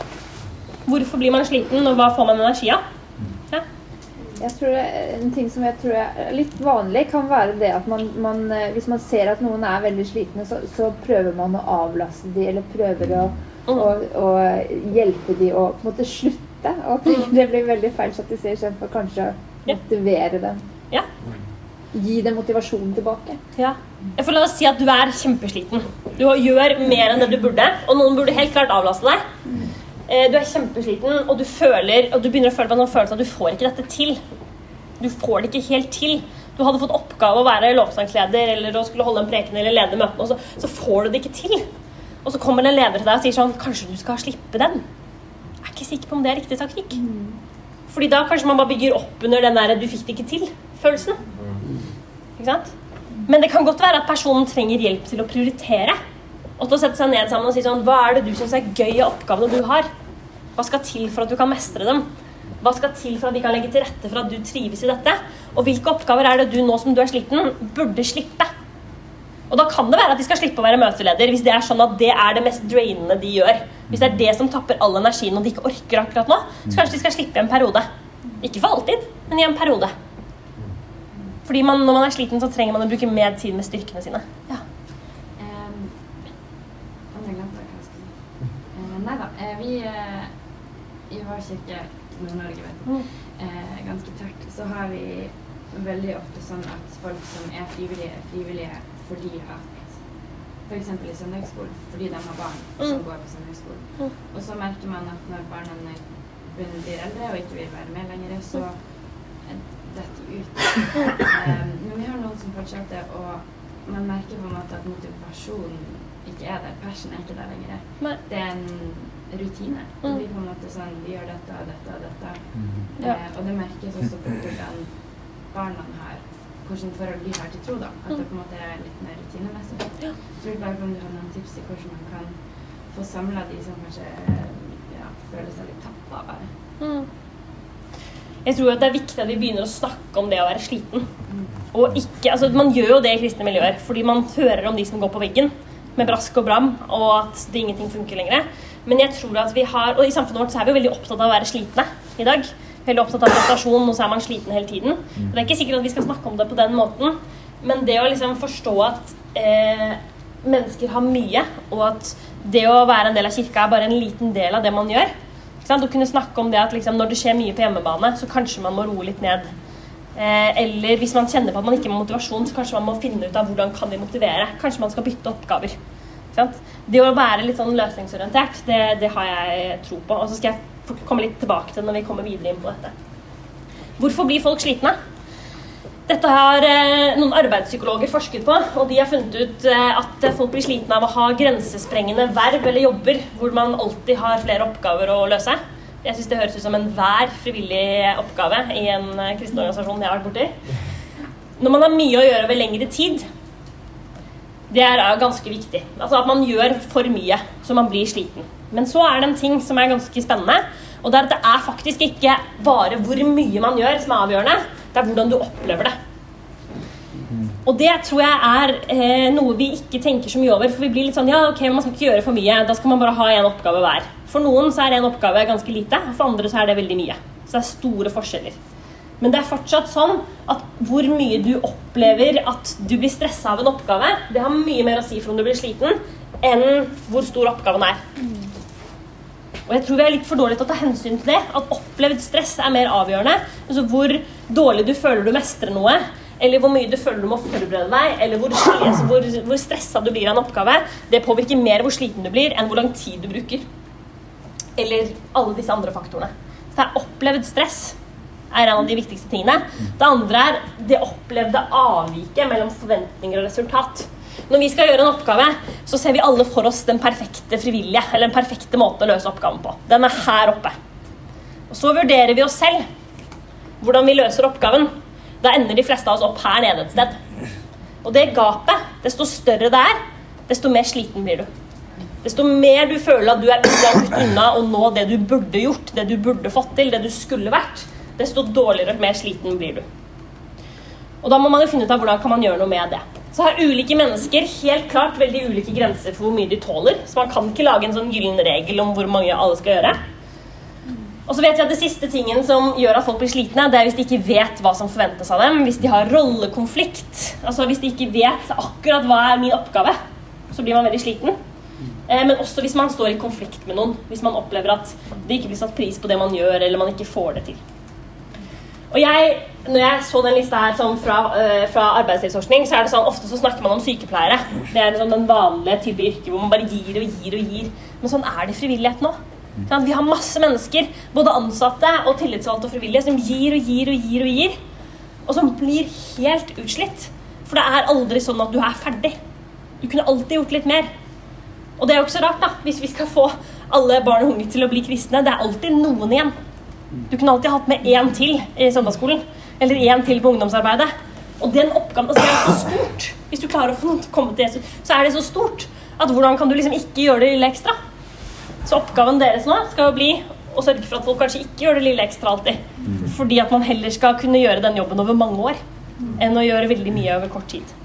Hvorfor blir man sliten, og hva får man energi av? Jeg tror det En ting som jeg tror er litt vanlig, kan være det at man, man eh, Hvis man ser at noen er veldig slitne, så, så prøver man å avlaste de, eller prøver å, å, å hjelpe de å på en måte slutte. Og at det blir veldig feil satt i istedenfor kanskje å motivere dem. ja. Gi dem motivasjonen tilbake. Ja. Får la oss si at du er kjempesliten. Du gjør mer enn det du burde, og noen burde helt klart avlaste deg. Eh, Du er kjempesliten, og du føler Og du begynner å føle på en sånn følelse at du får ikke dette til. Du får det ikke helt til. Du hadde fått oppgave å være lovsangsleder eller å skulle holde en preken eller lede møtene, og så, så får du det ikke til. Og så kommer det en leder til deg og sier sånn Kanskje du skal slippe den? Jeg er ikke sikker på om det er riktig taktikk. Fordi da kanskje man bare bygger opp under den der 'du fikk det ikke til'-følelsen. Ikke sant? Men det kan godt være at personen trenger hjelp til å prioritere. Og til å sette seg ned sammen og si sånn Hva er det du syns er gøy av oppgavene du har? Hva skal til for at du kan mestre dem? Hva skal til for at vi kan legge til rette for at du trives i dette? Og hvilke oppgaver er det du nå som du er sliten, burde slippe? Og da kan det være at de skal slippe å være møteleder hvis det er sånn at det er det mest drainende de gjør. Hvis det er det som tapper all energien og de ikke orker akkurat nå, så kanskje de skal slippe i en periode. Ikke for alltid, men i en periode. Fordi man, når man er sliten, så trenger man å bruke mer tid med styrkene sine. Ja. Um, jeg glemte hva jeg skulle si. Eh, nei da. eh, vi eh, i vår kirke, Nord-Norge, vet du, eh, ganske tørt, så har vi veldig ofte sånn at folk som er frivillige, er frivillige fordi at F.eks. i søndagsskolen, fordi de har barn som Mm. går på søndagsskolen. Mm. Og så merker man at når barna blir eldre og ikke vil være med lenger, så detter de ut. Men vi har noen som fortsetter, og man merker på en måte at motivasjonen ikke er der. Passion er ikke der lenger. Nei. Det er en rutine. Det Mm. blir på en måte sånn Vi gjør dette og dette og dette. Ja. Eh, og det merkes også på hvordan barna har Hvordan forhold de har til tro, da. At det på en måte er litt mer rutinemessig. Ja. Så jeg bare på om du har noen tips til hvordan man kan få samla de som kanskje ja, føler seg litt tappa bare. Mm. Jeg tror at det er viktig at vi begynner å snakke om det å være sliten. Og ikke, altså Man gjør jo det i kristne miljøer, fordi man hører om de som går på veggen med brask og bram, og at det ingenting funker lenger. Men jeg tror at vi har, og i samfunnet vårt så er vi jo veldig opptatt av å være slitne i dag. Veldig opptatt av prestasjon, og så er man sliten hele tiden. Og Det er ikke sikkert at vi skal snakke om det på den måten, men det å liksom forstå at eh, mennesker har mye, og at det å være en del av kirka er bare en liten del av det man gjør. Å kunne snakke om det at liksom, når det skjer mye på hjemmebane, så kanskje man må roe litt ned. Eh, eller hvis man kjenner på at man ikke har motivasjon, så kanskje man må finne ut av hvordan kan vi motivere. Kanskje man skal bytte oppgaver. Det å være litt sånn løsningsorientert, det, det har jeg tro på. Og så skal jeg komme litt tilbake til når vi kommer videre inn på dette. Hvorfor blir folk slitne? Dette har eh, noen arbeidspsykologer forsket på, og de har funnet ut eh, at folk blir slitne av å ha grensesprengende verv eller jobber hvor man alltid har flere oppgaver å løse. Jeg syns det høres ut som enhver frivillig oppgave i en eh, kristen organisasjon jeg har vært borti. Når man har mye å gjøre over lengre tid, det er eh, ganske viktig. Altså at man gjør for mye, så man blir sliten. Men så er det en ting som er ganske spennende, og det er at det er faktisk ikke bare hvor mye man gjør som er avgjørende, det er hvordan du opplever det. Og det tror jeg er eh, noe vi ikke tenker så mye over. For vi blir litt sånn ja, ok, man skal ikke gjøre for mye. Da skal man bare ha én oppgave hver. For noen så er en oppgave ganske lite, og for andre så er det veldig mye. Så det er store forskjeller. Men det er fortsatt sånn at hvor mye du opplever at du blir stressa av en oppgave, det har mye mer å si for om du blir sliten, enn hvor stor oppgaven er. Og jeg tror vi er litt for dårlige til å ta hensyn til det. At opplevd stress er mer avgjørende. Altså hvor dårlig du føler du mestrer noe, eller hvor mye du føler du må forberede deg, eller hvor, altså hvor, hvor stressa du blir av en oppgave, det påvirker mer hvor sliten du blir, enn hvor lang tid du bruker. Eller alle disse andre faktorene. Så det er opplevd stress er en av de viktigste tingene. Det andre er det opplevde avviket mellom forventninger og resultat. Når vi skal gjøre en oppgave, så ser vi alle for oss den perfekte frivillige, eller den perfekte måten å løse oppgaven på. Den er her oppe. Og så vurderer vi oss selv. Hvordan vi løser oppgaven. Da ender de fleste av oss opp her nede et sted. Og det gapet, desto større det er, desto mer sliten blir du. Desto mer du føler at du er langt unna å nå det du burde gjort, det du burde fått til, det du skulle vært, desto dårligere og mer sliten blir du. Og da må man jo finne ut av hvordan kan man gjøre noe med det. Så har ulike mennesker helt klart veldig ulike grenser for hvor mye de tåler. Så man kan ikke lage en sånn gyllen regel om hvor mange alle skal gjøre. Og så vet vi at det siste tingen som gjør at folk blir slitne, det er hvis de ikke vet hva som forventes av dem. Hvis de har rollekonflikt. Altså hvis de ikke vet akkurat hva er min oppgave, så blir man veldig sliten. Eh, Men også hvis man står i konflikt med noen. Hvis man opplever at det ikke blir satt pris på det man gjør, eller man ikke får det til. Og jeg, når jeg så den lista her sånn fra, eh, fra arbeidslivsforskning, så er det sånn, ofte så snakker man om sykepleiere. Det er liksom den vanlige type yrke hvor man bare gir og gir og gir. Men sånn er det i frivillighet nå. Sånn, Vi har masse mennesker, både ansatte og tillitsvalgte og frivillige, som gir og gir og gir og gir. Og som blir helt utslitt. For det er aldri sånn at du er ferdig. Du kunne alltid gjort litt mer. Og det er jo ikke så rart, da, hvis vi skal få alle barn og unge til å bli kristne. Det er alltid noen igjen. Du kunne alltid hatt med én til i søndagsskolen. Eller én til på ungdomsarbeidet. Og den oppgaven altså er så stort. Hvis du klarer å komme til Jesus, så er det så stort at hvordan kan du liksom ikke gjøre det lille ekstra? Så oppgaven deres nå skal jo bli å sørge for at folk kanskje ikke gjør det lille ekstra alltid. Fordi at man heller skal kunne gjøre den jobben over mange år enn å gjøre veldig mye over kort tid.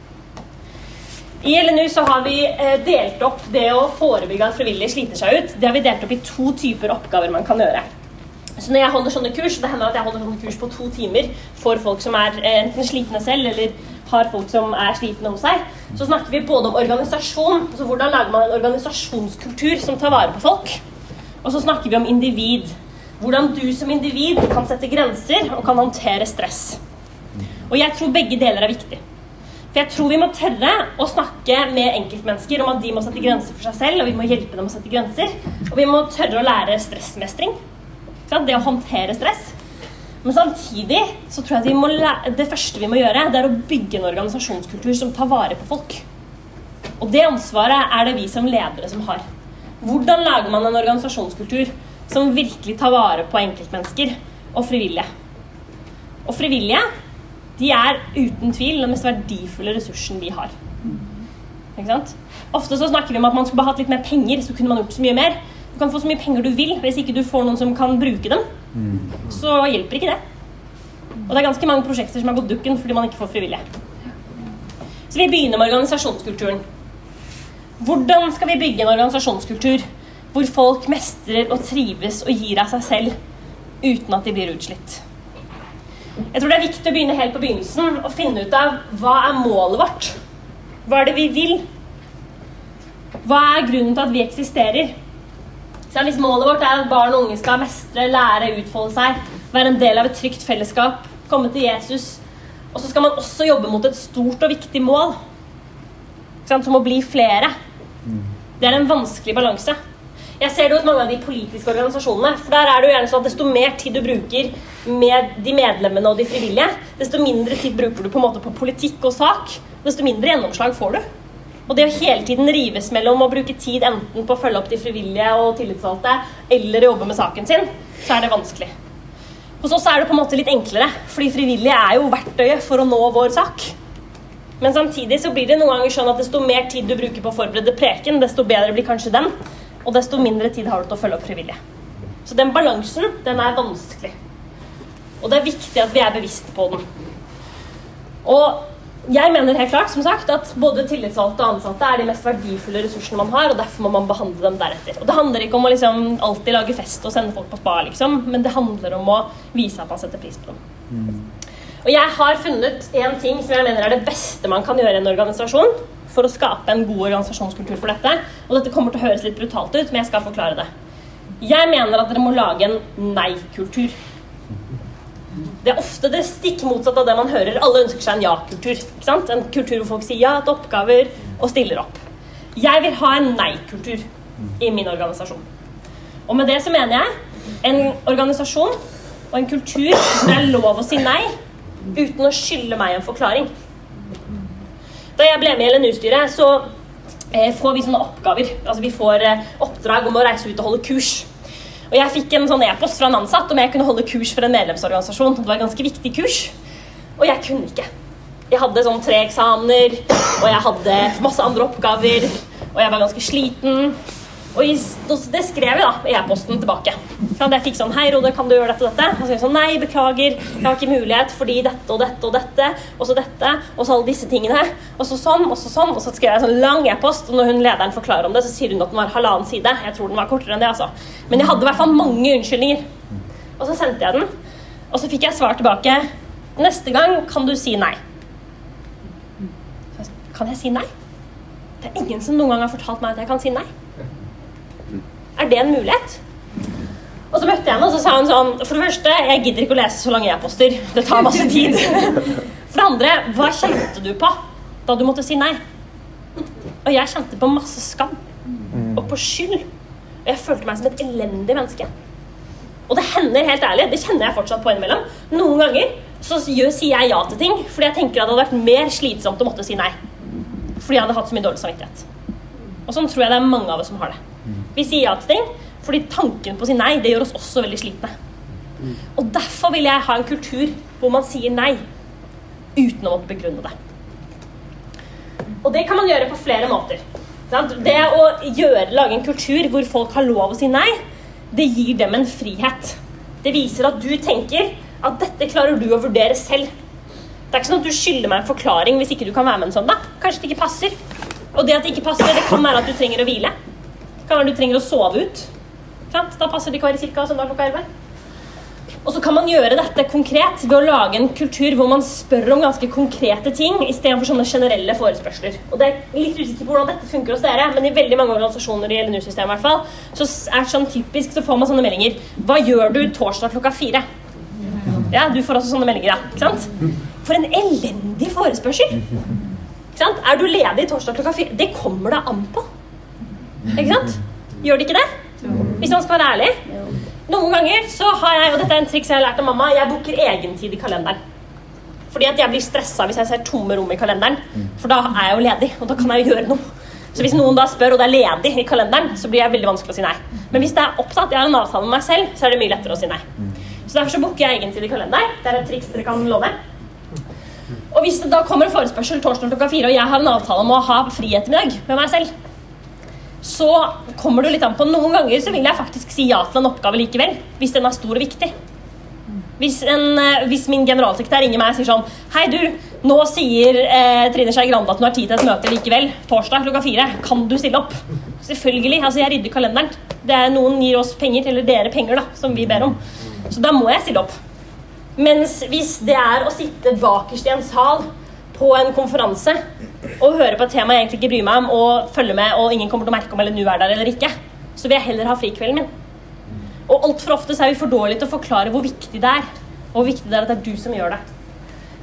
I LNU så har vi eh, delt opp det å forebygge at frivillige sliter seg ut. Det har vi delt opp i to typer oppgaver man kan gjøre. Så når jeg holder sånne kurs, det hender at jeg holder sånne kurs på to timer for folk som er eh, enten slitne selv eller har folk som er slitne hos seg, så snakker vi både om organisasjon, altså hvordan lager man en organisasjonskultur som tar vare på folk, og så snakker vi om individ. Hvordan du som individ kan sette grenser og kan håndtere stress. Og jeg tror begge deler er viktig. For jeg tror vi må tørre å snakke med enkeltmennesker om at de må sette grenser for seg selv, og vi må hjelpe dem å sette grenser. Og vi må tørre å lære stressmestring. Det å håndtere stress. Men samtidig så tror jeg lære, det første vi må gjøre, det er å bygge en organisasjonskultur som tar vare på folk. Og det ansvaret er det vi som ledere som har. Hvordan lager man en organisasjonskultur som virkelig tar vare på enkeltmennesker og frivillige? Og frivillige de er uten tvil den mest verdifulle ressursen vi har. Ikke sant? Ofte så snakker vi om at man skulle bare hatt litt mer penger, så kunne man gjort så mye mer. Du kan få så mye penger du vil, hvis ikke du får noen som kan bruke dem. Så hjelper ikke det. Og det er ganske mange prosjekter som har gått dukken fordi man ikke får frivillige. Så vi begynner med organisasjonskulturen. Hvordan skal vi bygge en organisasjonskultur hvor folk mestrer og trives og gir av seg selv uten at de blir utslitt? Jeg tror det er viktig å begynne helt på begynnelsen og finne ut av hva er målet vårt? Hva er det vi vil? Hva er grunnen til at vi eksisterer? Så hvis målet vårt er at barn og unge skal mestre, lære, utfolde seg, være en del av et trygt fellesskap, komme til Jesus, og så skal man også jobbe mot et stort og viktig mål, som å bli flere. Det er en vanskelig balanse. Jeg ser det hos mange av de politiske organisasjonene. for der er det jo gjerne sånn at Desto mer tid du bruker med de medlemmene og de frivillige, desto mindre tid bruker du på en måte på politikk og sak, desto mindre gjennomslag får du. Og det å hele tiden rives mellom å bruke tid enten på å følge opp de frivillige og tillitsvalgte, eller jobbe med saken sin, så er det vanskelig. Hos oss er det på en måte litt enklere, fordi frivillige er jo verktøyet for å nå vår sak. Men samtidig så blir det noen ganger sånn at desto mer tid du bruker på å forberede preken, desto bedre blir kanskje den, og desto mindre tid har du til å følge opp frivillige. Så den balansen, den er vanskelig. Og det er viktig at vi er bevisst på den. Og jeg mener helt klart som sagt, at både tillitsvalgte og ansatte er de mest verdifulle ressursene man har, og derfor må man behandle dem deretter. Og Det handler ikke om å liksom alltid lage fest og sende folk på spa, liksom, men det handler om å vise at man setter pris på dem. Mm. Og jeg har funnet en ting som jeg mener er det beste man kan gjøre i en organisasjon for å skape en god organisasjonskultur for dette. Og dette kommer til å høres litt brutalt ut, men jeg skal forklare det. Jeg mener at dere må lage en nei-kultur. Det er ofte det stikk motsatte av det man hører. Alle ønsker seg en ja-kultur. ikke sant? En kultur hvor folk sier ja til oppgaver og stiller opp. Jeg vil ha en nei-kultur i min organisasjon. Og med det så mener jeg en organisasjon og en kultur hvor det er lov å si nei uten å skylde meg en forklaring. Da jeg ble med i LNU-styret, så eh, får vi sånne oppgaver. Altså Vi får eh, oppdrag om å reise ut og holde kurs. Og Jeg fikk en sånn e-post fra en ansatt om jeg kunne holde kurs for en medlemsorganisasjon. Det var et ganske viktig kurs. Og jeg kunne ikke. Jeg hadde sånn tre eksamener, og jeg hadde masse andre oppgaver. Og jeg var ganske sliten. Og det skrev jeg da i e-posten tilbake. Jeg fikk sånn Hei, Rode, kan du gjøre dette og dette? Og så jeg sånn Nei, beklager, jeg har ikke mulighet fordi dette og dette og dette. Og så dette, og så alle disse tingene. Og så sånn, og så sånn. Og så skrev jeg en sånn lang e-post, og når hun lederen forklarer om det, så sier hun at den var halvannen side. Jeg tror den var kortere enn det, altså. Men jeg hadde i hvert fall mange unnskyldninger. Og så sendte jeg den, og så fikk jeg svar tilbake. Neste gang kan du si nei. Kan jeg si nei? Det er ingen som noen gang har fortalt meg at jeg kan si nei. Er det en mulighet? Og så møtte jeg henne, og så sa hun sånn For det første, jeg gidder ikke å lese så lange e-poster. Det tar masse [laughs] tid. For det andre, hva kjente du på da du måtte si nei? Og jeg kjente på masse skam. Og på skyld. Og jeg følte meg som et elendig menneske. Og det hender helt ærlig, det kjenner jeg fortsatt på innimellom. Noen ganger så sier jeg ja til ting fordi jeg tenker at det hadde vært mer slitsomt å måtte si nei. Fordi jeg hadde hatt så mye dårlig samvittighet. Og sånn tror jeg det er mange av oss som har det. Vi sier ja til ting fordi tanken på å si nei det gjør oss også veldig slitne. Og derfor vil jeg ha en kultur hvor man sier nei uten å begrunne det. Og det kan man gjøre på flere måter. Det å gjøre, lage en kultur hvor folk har lov å si nei, det gir dem en frihet. Det viser at du tenker at dette klarer du å vurdere selv. Det er ikke sånn at du skylder meg en forklaring hvis ikke du kan være med en søndag. Kanskje det ikke passer. Og det at det ikke passer, det kan være at du trenger å hvile. Kan være du trenger å sove ut. Da passer det ikke å være i kirka søndag klokka 11. Og så kan man gjøre dette konkret ved å lage en kultur hvor man spør om ganske konkrete ting istedenfor sånne generelle forespørsler. Og det er litt usikker på hvordan dette funker hos dere, men i veldig mange organisasjoner i LNU-systemet hvert fall, så er det sånn typisk så får man sånne meldinger. Hva gjør du torsdag klokka fire? Ja, du får også sånne meldinger, ja. Ikke sant? For en elendig forespørsel! Ikke sant? Er du ledig torsdag klokka fire? Det kommer det an på. Ikke sant? Gjør det ikke det? Hvis man skal være ærlig. Noen ganger så har jeg, og dette er en triks jeg har lært av mamma, jeg booker egentid i kalenderen. Fordi at jeg blir stressa hvis jeg ser tomme rom i kalenderen. For da er jeg jo ledig, og da kan jeg jo gjøre noe. Så hvis noen da spør, og det er ledig i kalenderen, så blir jeg veldig vanskelig å si nei. Men hvis det er opptatt, jeg har en avtale med meg selv, så er det mye lettere å si nei. Så derfor så booker jeg egentid i kalenderen. Det er et triks dere kan låne. Og hvis det da kommer en forespørsel torsdag klokka fire, og jeg har en avtale om å ha fri ettermiddag med meg selv, så kommer det litt an på. Noen ganger så vil jeg faktisk si ja til en oppgave likevel, hvis den er stor og viktig. Hvis, en, eh, hvis min generalsekretær ringer meg og sier sånn Hei, du, nå sier eh, Trine Skei Grande at hun har tid til et møte likevel. Torsdag klokka fire. Kan du stille opp? Selvfølgelig. altså Jeg rydder kalenderen. Det er Noen gir oss penger, eller dere penger, da, som vi ber om. Så da må jeg stille opp. Mens hvis det er å sitte bakerst i en sal på en konferanse og høre på et tema jeg egentlig ikke bryr meg om, og følge med, og ingen kommer til å merke om eller nu er der eller ikke, så vil jeg heller ha frikvelden min. Og altfor ofte så er vi for dårlige til å forklare hvor viktig det er. Og hvor viktig det er at det er du som gjør det.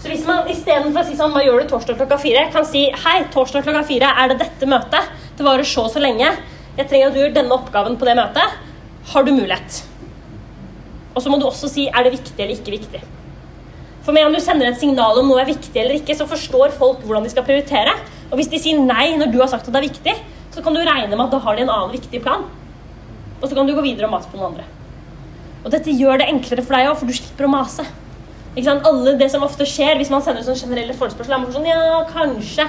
Så hvis man istedenfor å si sånn Hva gjør du torsdag klokka fire? kan si Hei, torsdag klokka fire er det dette møtet. Det varer så så lenge. Jeg trenger at du gjør denne oppgaven på det møtet. Har du mulighet? Og så må du også si er det viktig eller ikke viktig. For med om du sender et signal om noe er viktig eller ikke, så forstår folk hvordan de skal prioritere. Og hvis de sier nei når du har sagt at det er viktig, så kan du regne med at da har de en annen viktig plan. Og så kan du gå videre og mase på noen andre. Og dette gjør det enklere for deg òg, for du slipper å mase. Ikke sant? Alle Det som ofte skjer hvis man sender sånn generelle forespørsler, er man sånn Ja, kanskje.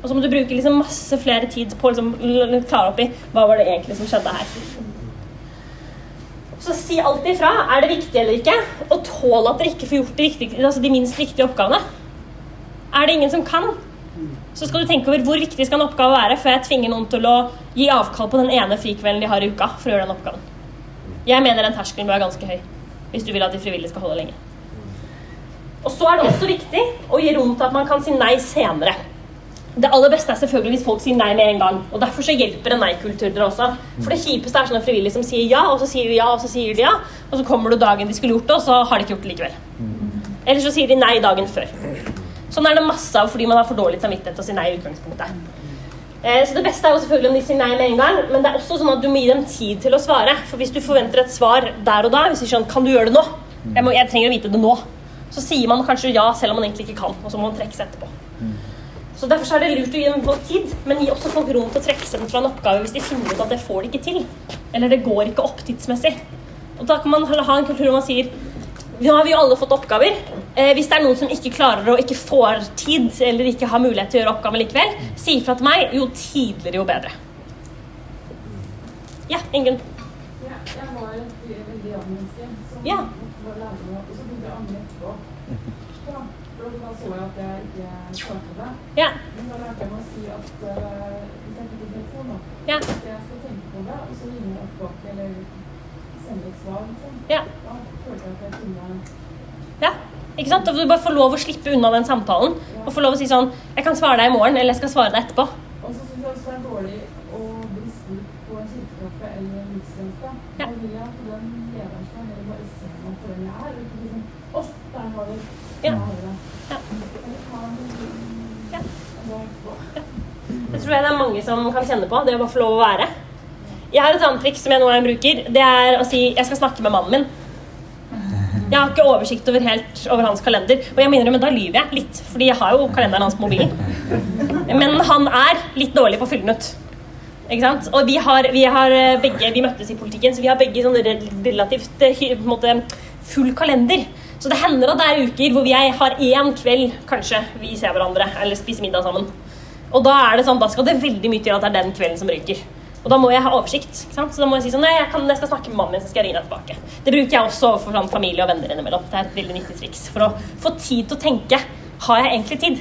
Og så må du bruke liksom masse flere tid på å liksom klare opp i hva var det egentlig som skjedde her. Så si alltid ifra. Er det viktig eller ikke? Og tål at dere ikke får gjort de, viktige, altså de minst viktige oppgavene. Er det ingen som kan, så skal du tenke over hvor viktig skal en oppgave være før jeg tvinger noen til å gi avkall på den ene frikvelden de har i uka for å gjøre den oppgaven. Jeg mener den terskelen bør være ganske høy hvis du vil at de frivillige skal holde lenge. Og så er det også viktig å gi rom til at man kan si nei senere. Det aller beste er selvfølgelig hvis folk sier nei med en gang. og Derfor så hjelper en nei-kultur dere også. For det kjipeste er sånne frivillige som sier ja, og så sier de ja, og så sier de ja. Og så kommer du dagen de skulle gjort det, og så har de ikke gjort det likevel. Eller så sier de nei dagen før. Sånn er det masse av fordi man har for dårlig samvittighet til å si nei i utgangspunktet. Eh, så det beste er jo selvfølgelig om de sier nei med en gang, men det er også sånn at du må gi dem tid til å svare. For hvis du forventer et svar der og da, hvis de sånn kan du gjøre det nå, jeg, må, jeg trenger å vite det nå, så sier man kanskje ja selv om man egentlig ikke kan, og så må man trekke seg etterpå. Så Derfor er det lurt å gi dem god tid, men gi også folk rom til å trekke seg fra en oppgave hvis de finner ut at det får de ikke til. Eller det går ikke opp tidsmessig. Og Da kan man ha en kultur hvor man sier nå har vi jo alle fått oppgaver. Eh, hvis det er noen som ikke klarer og ikke får tid, eller ikke har mulighet til å gjøre oppgaven likevel, si ifra til meg. Jo tidligere, jo bedre. Ja, Ingunn? Ja, jeg var et veldig ja-menneske som Ja. var lærer, og så begynte jeg å angre etterpå. Ja, for da så jeg at jeg ikke svarte det. Ja. Men da lærte jeg meg å si at uh, hvis jeg fikk en telefon, da, Ja. at jeg skal tenke på det, og så ringer jeg tilbake eller sender et svar. Liksom. Ja. Da følte jeg at jeg kunne ja. Ikke sant? Du bare får lov å slippe unna den samtalen. Og får lov å si sånn Jeg kan svare deg i morgen, eller jeg skal svare deg etterpå. Og så syns jeg også det er dårlig å bli spurt på en kirkekaffe eller en gudstjeneste. Ja. Da vil jeg er, det. En en tror jeg det er mange som kan kjenne på. Det å bare få lov å være. Jeg har et annet triks som jeg nå bruker. Det er å si jeg skal snakke med mannen min. Jeg har ikke oversikt over helt over hans kalender. Og jeg mener, men da lyver jeg litt, fordi jeg har jo kalenderen hans på mobilen. Men han er litt dårlig på å fylle den ut. Ikke sant? Og vi har, vi har eh, begge Vi møttes i politikken, så vi har begge sånn relativt eh, på en måte, full kalender. Så det hender at det er uker hvor er- har én kveld kanskje vi ser hverandre eller spiser middag sammen. Og da er det sånn, da skal det veldig mye til at det er den kvelden som ryker. Og da må jeg ha oversikt. Så da må jeg si sånn, nei, jeg, kan, jeg skal snakke med mannen min, så skal jeg ringe deg tilbake. Det bruker jeg også overfor sånn, familie og venner innimellom. Det er et veldig nyttig triks for å få tid til å tenke. Har jeg egentlig tid?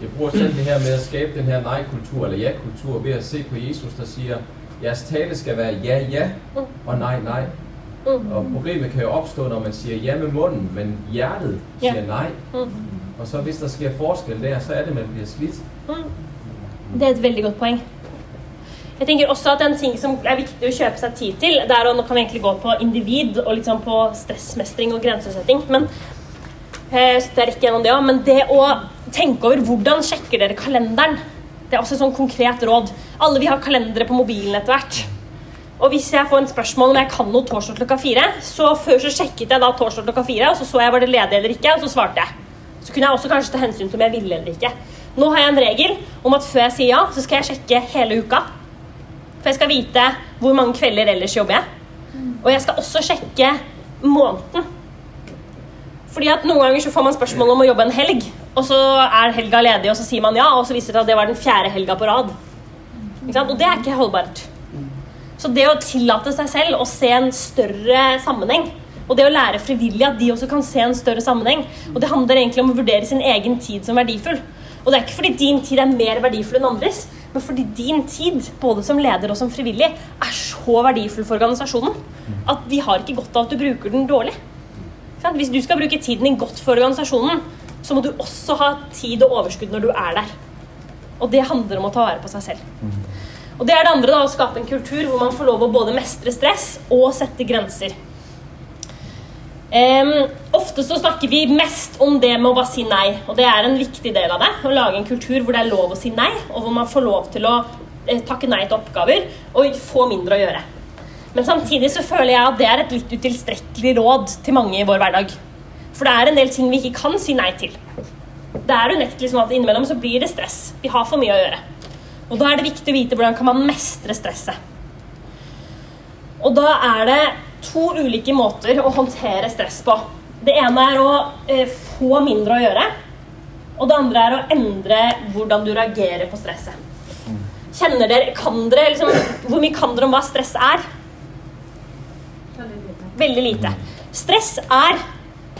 Jeg bruger selv det her med at skabe den her nej-kultur, eller ja-kultur, ved at se på Jesus, der siger, jeres tale skal være ja, ja, og nej, nej. Og problemet kan jo opstå, når man siger ja med munden, men hjertet siger nej. Mm. Og så hvis der sker forskel der, så er det, man bliver slidt. Det er et veldig godt poeng. Jeg tenker også at En ting som er viktig å kjøpe seg tid til, det er å, nå kan vi egentlig gå på individ og sånn på stressmestring og grensesetting. men eh, så det er ikke gjennom det også, men det å tenke over hvordan sjekker dere kalenderen, det er også et sånn konkret råd. Alle vi har kalendere på mobilen etter hvert. Og hvis jeg får en spørsmål om jeg kan noe torsdag klokka fire, så før så sjekket jeg da torsdag klokka fire, og så så jeg var det ledig eller ikke, og så svarte jeg. Så kunne jeg også kanskje ta hensyn til om jeg ville eller ikke. Nå har jeg en regel om at før jeg sier ja, så skal jeg sjekke hele uka. For jeg skal vite hvor mange kvelder ellers jobber jeg. Og jeg skal også sjekke måneden. Fordi at Noen ganger så får man spørsmål om å jobbe en helg, og så er helga ledig, og så sier man ja, og så viser det seg at det var den fjerde helga på rad. Og det er ikke holdbart. Så det å tillate seg selv å se en større sammenheng, og det å lære frivillig at de også kan se en større sammenheng, og det handler egentlig om å vurdere sin egen tid som verdifull. Og det er ikke fordi din tid er mer verdifull enn andres, men fordi din tid, både som leder og som frivillig, er så verdifull for organisasjonen at de har ikke godt av at du bruker den dårlig. Hvis du skal bruke tiden din godt for organisasjonen, så må du også ha tid og overskudd når du er der. Og det handler om å ta vare på seg selv. Og det er det andre, da, å skape en kultur hvor man får lov å både mestre stress og sette grenser. Um, ofte så snakker vi mest om det med å bare si nei, og det er en viktig del av det. Å lage en kultur hvor det er lov å si nei, og hvor man får lov til å eh, takke nei til oppgaver og få mindre å gjøre. Men samtidig så føler jeg at det er et litt utilstrekkelig råd til mange i vår hverdag. For det er en del ting vi ikke kan si nei til. Det er unektelig sånn at innimellom så blir det stress. Vi har for mye å gjøre. Og da er det viktig å vite hvordan kan man mestre stresset. Og da er det to ulike måter å håndtere stress på. Det ene er å eh, få mindre å gjøre. Og det andre er å endre hvordan du reagerer på stresset. Kjenner dere, kan dere liksom, Hvor mye kan dere om hva stress er? Veldig lite. Stress er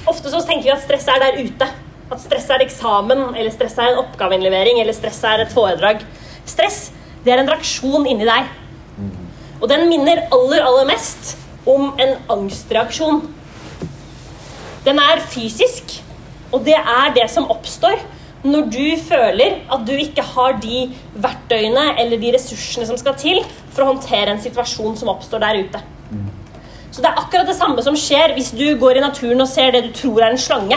Ofte så tenker vi at stress er der ute. At stress er eksamen, eller stress er en oppgaveinnlevering, eller stress er et foredrag. Stress det er en reaksjon inni deg. Og den minner aller, aller mest om en angstreaksjon. Den er fysisk, og det er det som oppstår når du føler at du ikke har de verktøyene eller de ressursene som skal til for å håndtere en situasjon som oppstår der ute. Så det er akkurat det samme som skjer hvis du går i naturen og ser det du tror er en slange.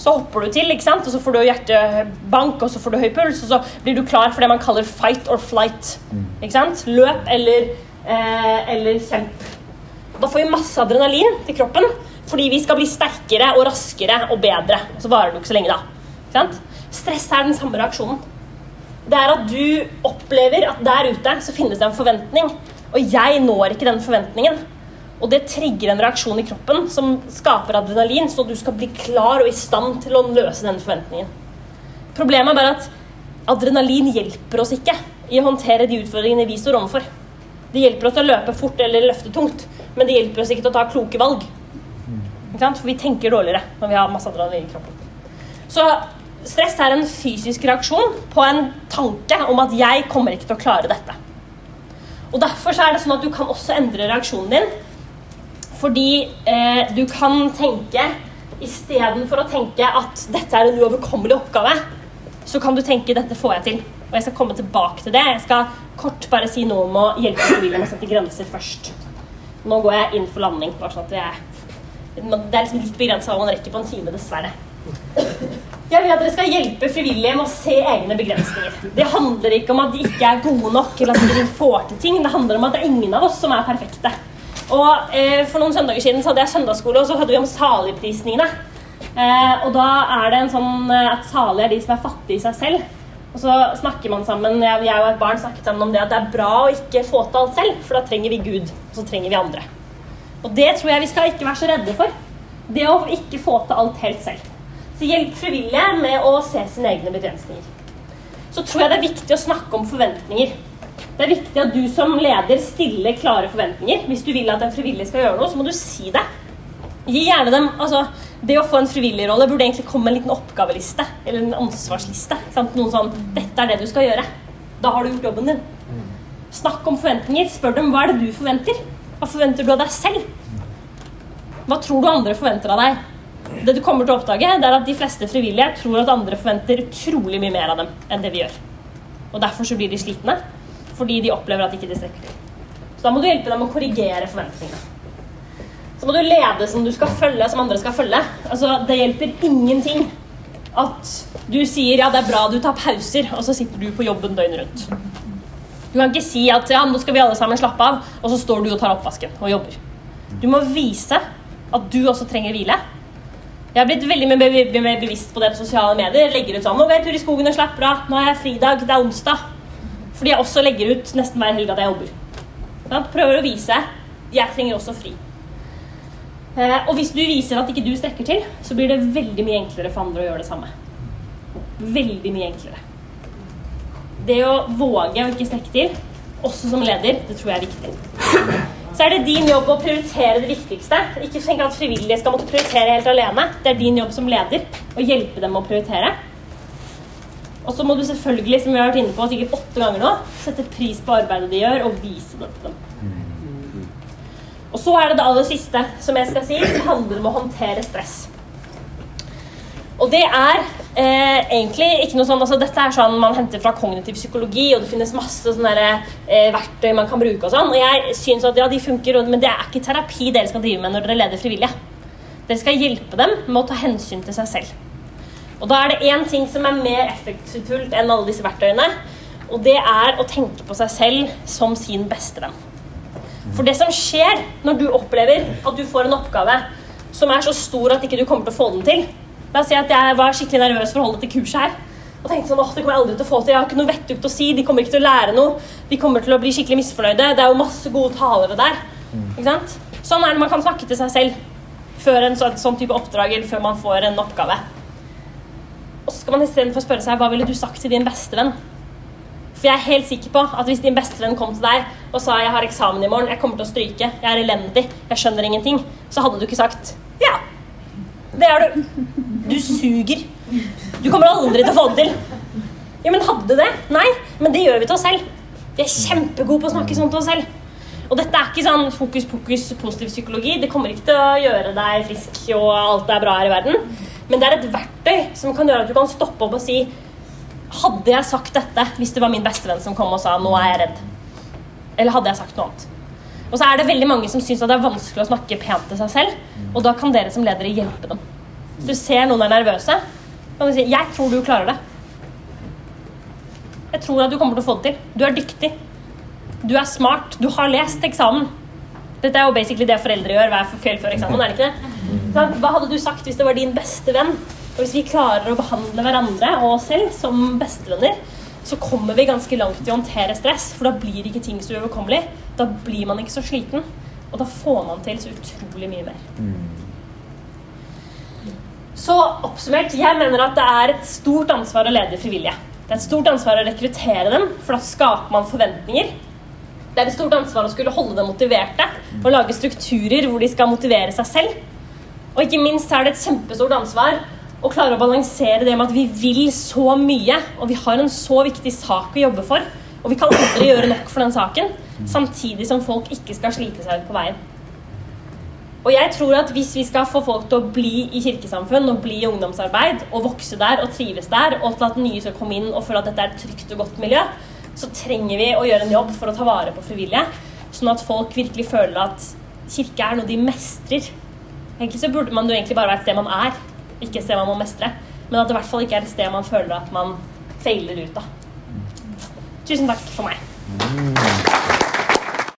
Så hopper du til, ikke sant? og så får du hjertebank og så får du høy puls, og så blir du klar for det man kaller fight or flight. Ikke sant? Løp eller, eh, eller kjemp. Da får vi masse adrenalin til kroppen fordi vi skal bli sterkere og raskere og bedre. Så varer det ikke så lenge, da. Ikke sant? Stress er den samme reaksjonen. Det er at du opplever at der ute så finnes det en forventning, og jeg når ikke den forventningen. Og det trigger en reaksjon i kroppen som skaper adrenalin, så du skal bli klar og i stand til å løse den forventningen. Problemet er bare at adrenalin hjelper oss ikke i å håndtere de utfordringene vi står overfor. Det hjelper oss å løpe fort eller løfte tungt, men det hjelper oss ikke til å ta kloke valg. For vi tenker dårligere når vi har masse adrenalin i kroppen. Så stress er en fysisk reaksjon på en tanke om at jeg kommer ikke til å klare dette. Og Derfor er det sånn at du kan også endre reaksjonen din. Fordi eh, du kan tenke Istedenfor å tenke at dette er en uoverkommelig oppgave, så kan du tenke dette får jeg til. Og jeg skal komme tilbake til det. Jeg skal kort bare si noe om å hjelpe familien med å sette grenser først. Nå går jeg inn for landing. bare sånn at jeg det er liksom litt begrensa hva man rekker på en time, dessverre. Jeg vil at dere skal hjelpe frivillige med å se egne begrensninger. Det handler ikke om at de ikke er gode nok, eller at de får til ting. Det handler om at det er ingen av oss som er perfekte. Og eh, For noen søndager siden så hadde jeg søndagsskole, og så hadde vi om saligprisningene. Eh, og da er det en sånn eh, at salige er de som er fattige i seg selv. Og så snakker man sammen, jeg, jeg og et barn snakket sammen om det at det er bra å ikke få til alt selv, for da trenger vi Gud, og så trenger vi andre. Og det tror jeg vi skal ikke være så redde for. Det å ikke få til alt helt selv. Så hjelp frivillige med å se sine egne begrensninger. Så tror jeg det er viktig å snakke om forventninger. Det er viktig at du som leder stiller klare forventninger. Hvis du vil at en frivillig skal gjøre noe, så må du si det. Gi gjerne dem, altså Det å få en frivillig rolle burde egentlig komme med en liten oppgaveliste eller en ansvarsliste. Sant? Noen sånn 'Dette er det du skal gjøre'. Da har du gjort jobben din. Snakk om forventninger. Spør dem hva er det du forventer. Hva forventer du av deg selv? Hva tror du andre forventer av deg? Det du kommer til å oppdage, det er at de fleste frivillige tror at andre forventer utrolig mye mer av dem enn det vi gjør. Og derfor så blir de slitne, fordi de opplever at ikke de strekker. Så da må du hjelpe dem å korrigere forventningene. Så må du lede som du skal følge, som andre skal følge. Altså, det hjelper ingenting at du sier ja, det er bra du tar pauser, og så sitter du på jobben døgnet rundt. Du kan ikke si at ja, nå skal vi alle sammen slappe av, og så står du og tar oppvasken og jobber. Du må vise at du også trenger hvile. Jeg har blitt veldig mer bevisst på det på sosiale medier. Legger ut sånn 'Nå går jeg tur i skogen og slapper av. Nå er jeg fridag. Det er onsdag.' Fordi jeg også legger ut nesten hver helg at jeg jobber. Sant? Prøver å vise 'Jeg trenger også fri'. Eh, og hvis du viser at ikke du strekker til, så blir det veldig mye enklere for andre å gjøre det samme. Veldig mye enklere. Det å våge å ikke strekke til, også som leder, det tror jeg er viktig. Så er det din jobb å prioritere det viktigste. Ikke tenk at frivillige skal måtte prioritere helt alene. Det er din jobb som leder å hjelpe dem å prioritere. Og så må du selvfølgelig, som vi har vært inne på sikkert åtte ganger nå, sette pris på arbeidet de gjør, og vise det til dem. Og så er det det aller siste som jeg skal si, som handler om å håndtere stress. Og det er eh, egentlig ikke noe sånn altså Dette er sånn man henter fra kognitiv psykologi, og det finnes masse sånne der, eh, verktøy man kan bruke og sånn. Og jeg syns at ja, de funker, men det er ikke terapi dere skal drive med når dere leder frivillige. Dere skal hjelpe dem med å ta hensyn til seg selv. Og da er det én ting som er mer effektfullt enn alle disse verktøyene, og det er å tenke på seg selv som sin beste venn. For det som skjer når du opplever at du får en oppgave som er så stor at ikke du kommer til å få den til La oss si at jeg var skikkelig nervøs for å holde dette kurset her. Og tenkte sånn, åh, det kommer jeg aldri til å få til. Jeg har ikke noe vettugt å si. De kommer ikke til å lære noe. De kommer til å bli skikkelig misfornøyde. Det er jo masse gode talere der. Ikke sant? Sånn er det man kan snakke til seg selv før en sånn, sånn type oppdrag eller før man får en oppgave. Og så skal man istedenfor spørre seg hva ville du sagt til din bestevenn? For jeg er helt sikker på at hvis din bestevenn kom til deg og sa jeg har eksamen i morgen, jeg kommer til å stryke, jeg er elendig, jeg skjønner ingenting, så hadde du ikke sagt ja. Det er du. Du suger. Du kommer aldri til å få det til. Ja, men hadde du det? Nei, men det gjør vi til oss selv. Vi er kjempegode på å snakke sånn til oss selv. Og dette er ikke sånn fokus pokus positiv psykologi. Det kommer ikke til å gjøre deg frisk og alt er bra her i verden. Men det er et verktøy som kan gjøre at du kan stoppe opp og si Hadde jeg sagt dette hvis det var min bestevenn som kom og sa 'nå er jeg redd'? Eller hadde jeg sagt noe annet? Og så er det veldig mange som syns det er vanskelig å snakke pent til seg selv. Og da kan dere som ledere hjelpe dem. Hvis du ser noen er nervøse, kan du si 'jeg tror du klarer det'. Jeg tror at du kommer til å få det til. Du er dyktig. Du er smart. Du har lest eksamen. Dette er jo basically det foreldre gjør hver kveld før eksamen. er det ikke det? Hva hadde du sagt hvis det var din beste venn? Og hvis vi klarer å behandle hverandre og oss selv som bestevenner, så kommer vi ganske langt i å håndtere stress, for da blir ikke ting så uoverkommelig. Da blir man ikke så sliten, og da får man til så utrolig mye mer. Så oppsummert, jeg mener at det er et stort ansvar å lede frivillige. Det er et stort ansvar å rekruttere dem, for da skaper man forventninger. Det er et stort ansvar å skulle holde dem motiverte og lage strukturer hvor de skal motivere seg selv. Og ikke minst er det et kjempestort ansvar å klare å balansere det med at vi vil så mye, og vi har en så viktig sak å jobbe for, og vi kan aldri gjøre nok for den saken, samtidig som folk ikke skal slite seg ut på veien. Og jeg tror at hvis vi skal få folk til å bli i kirkesamfunn og bli i ungdomsarbeid og vokse der og trives der, og til at nye skal komme inn og føle at dette er et trygt og godt miljø, så trenger vi å gjøre en jobb for å ta vare på frivillige, sånn at folk virkelig føler at kirke er noe de mestrer. Egentlig så burde man jo egentlig bare være et sted man er, ikke et sted man må mestre. Men at det i hvert fall ikke er et sted man føler at man feiler ut av. Tusen takk for meg.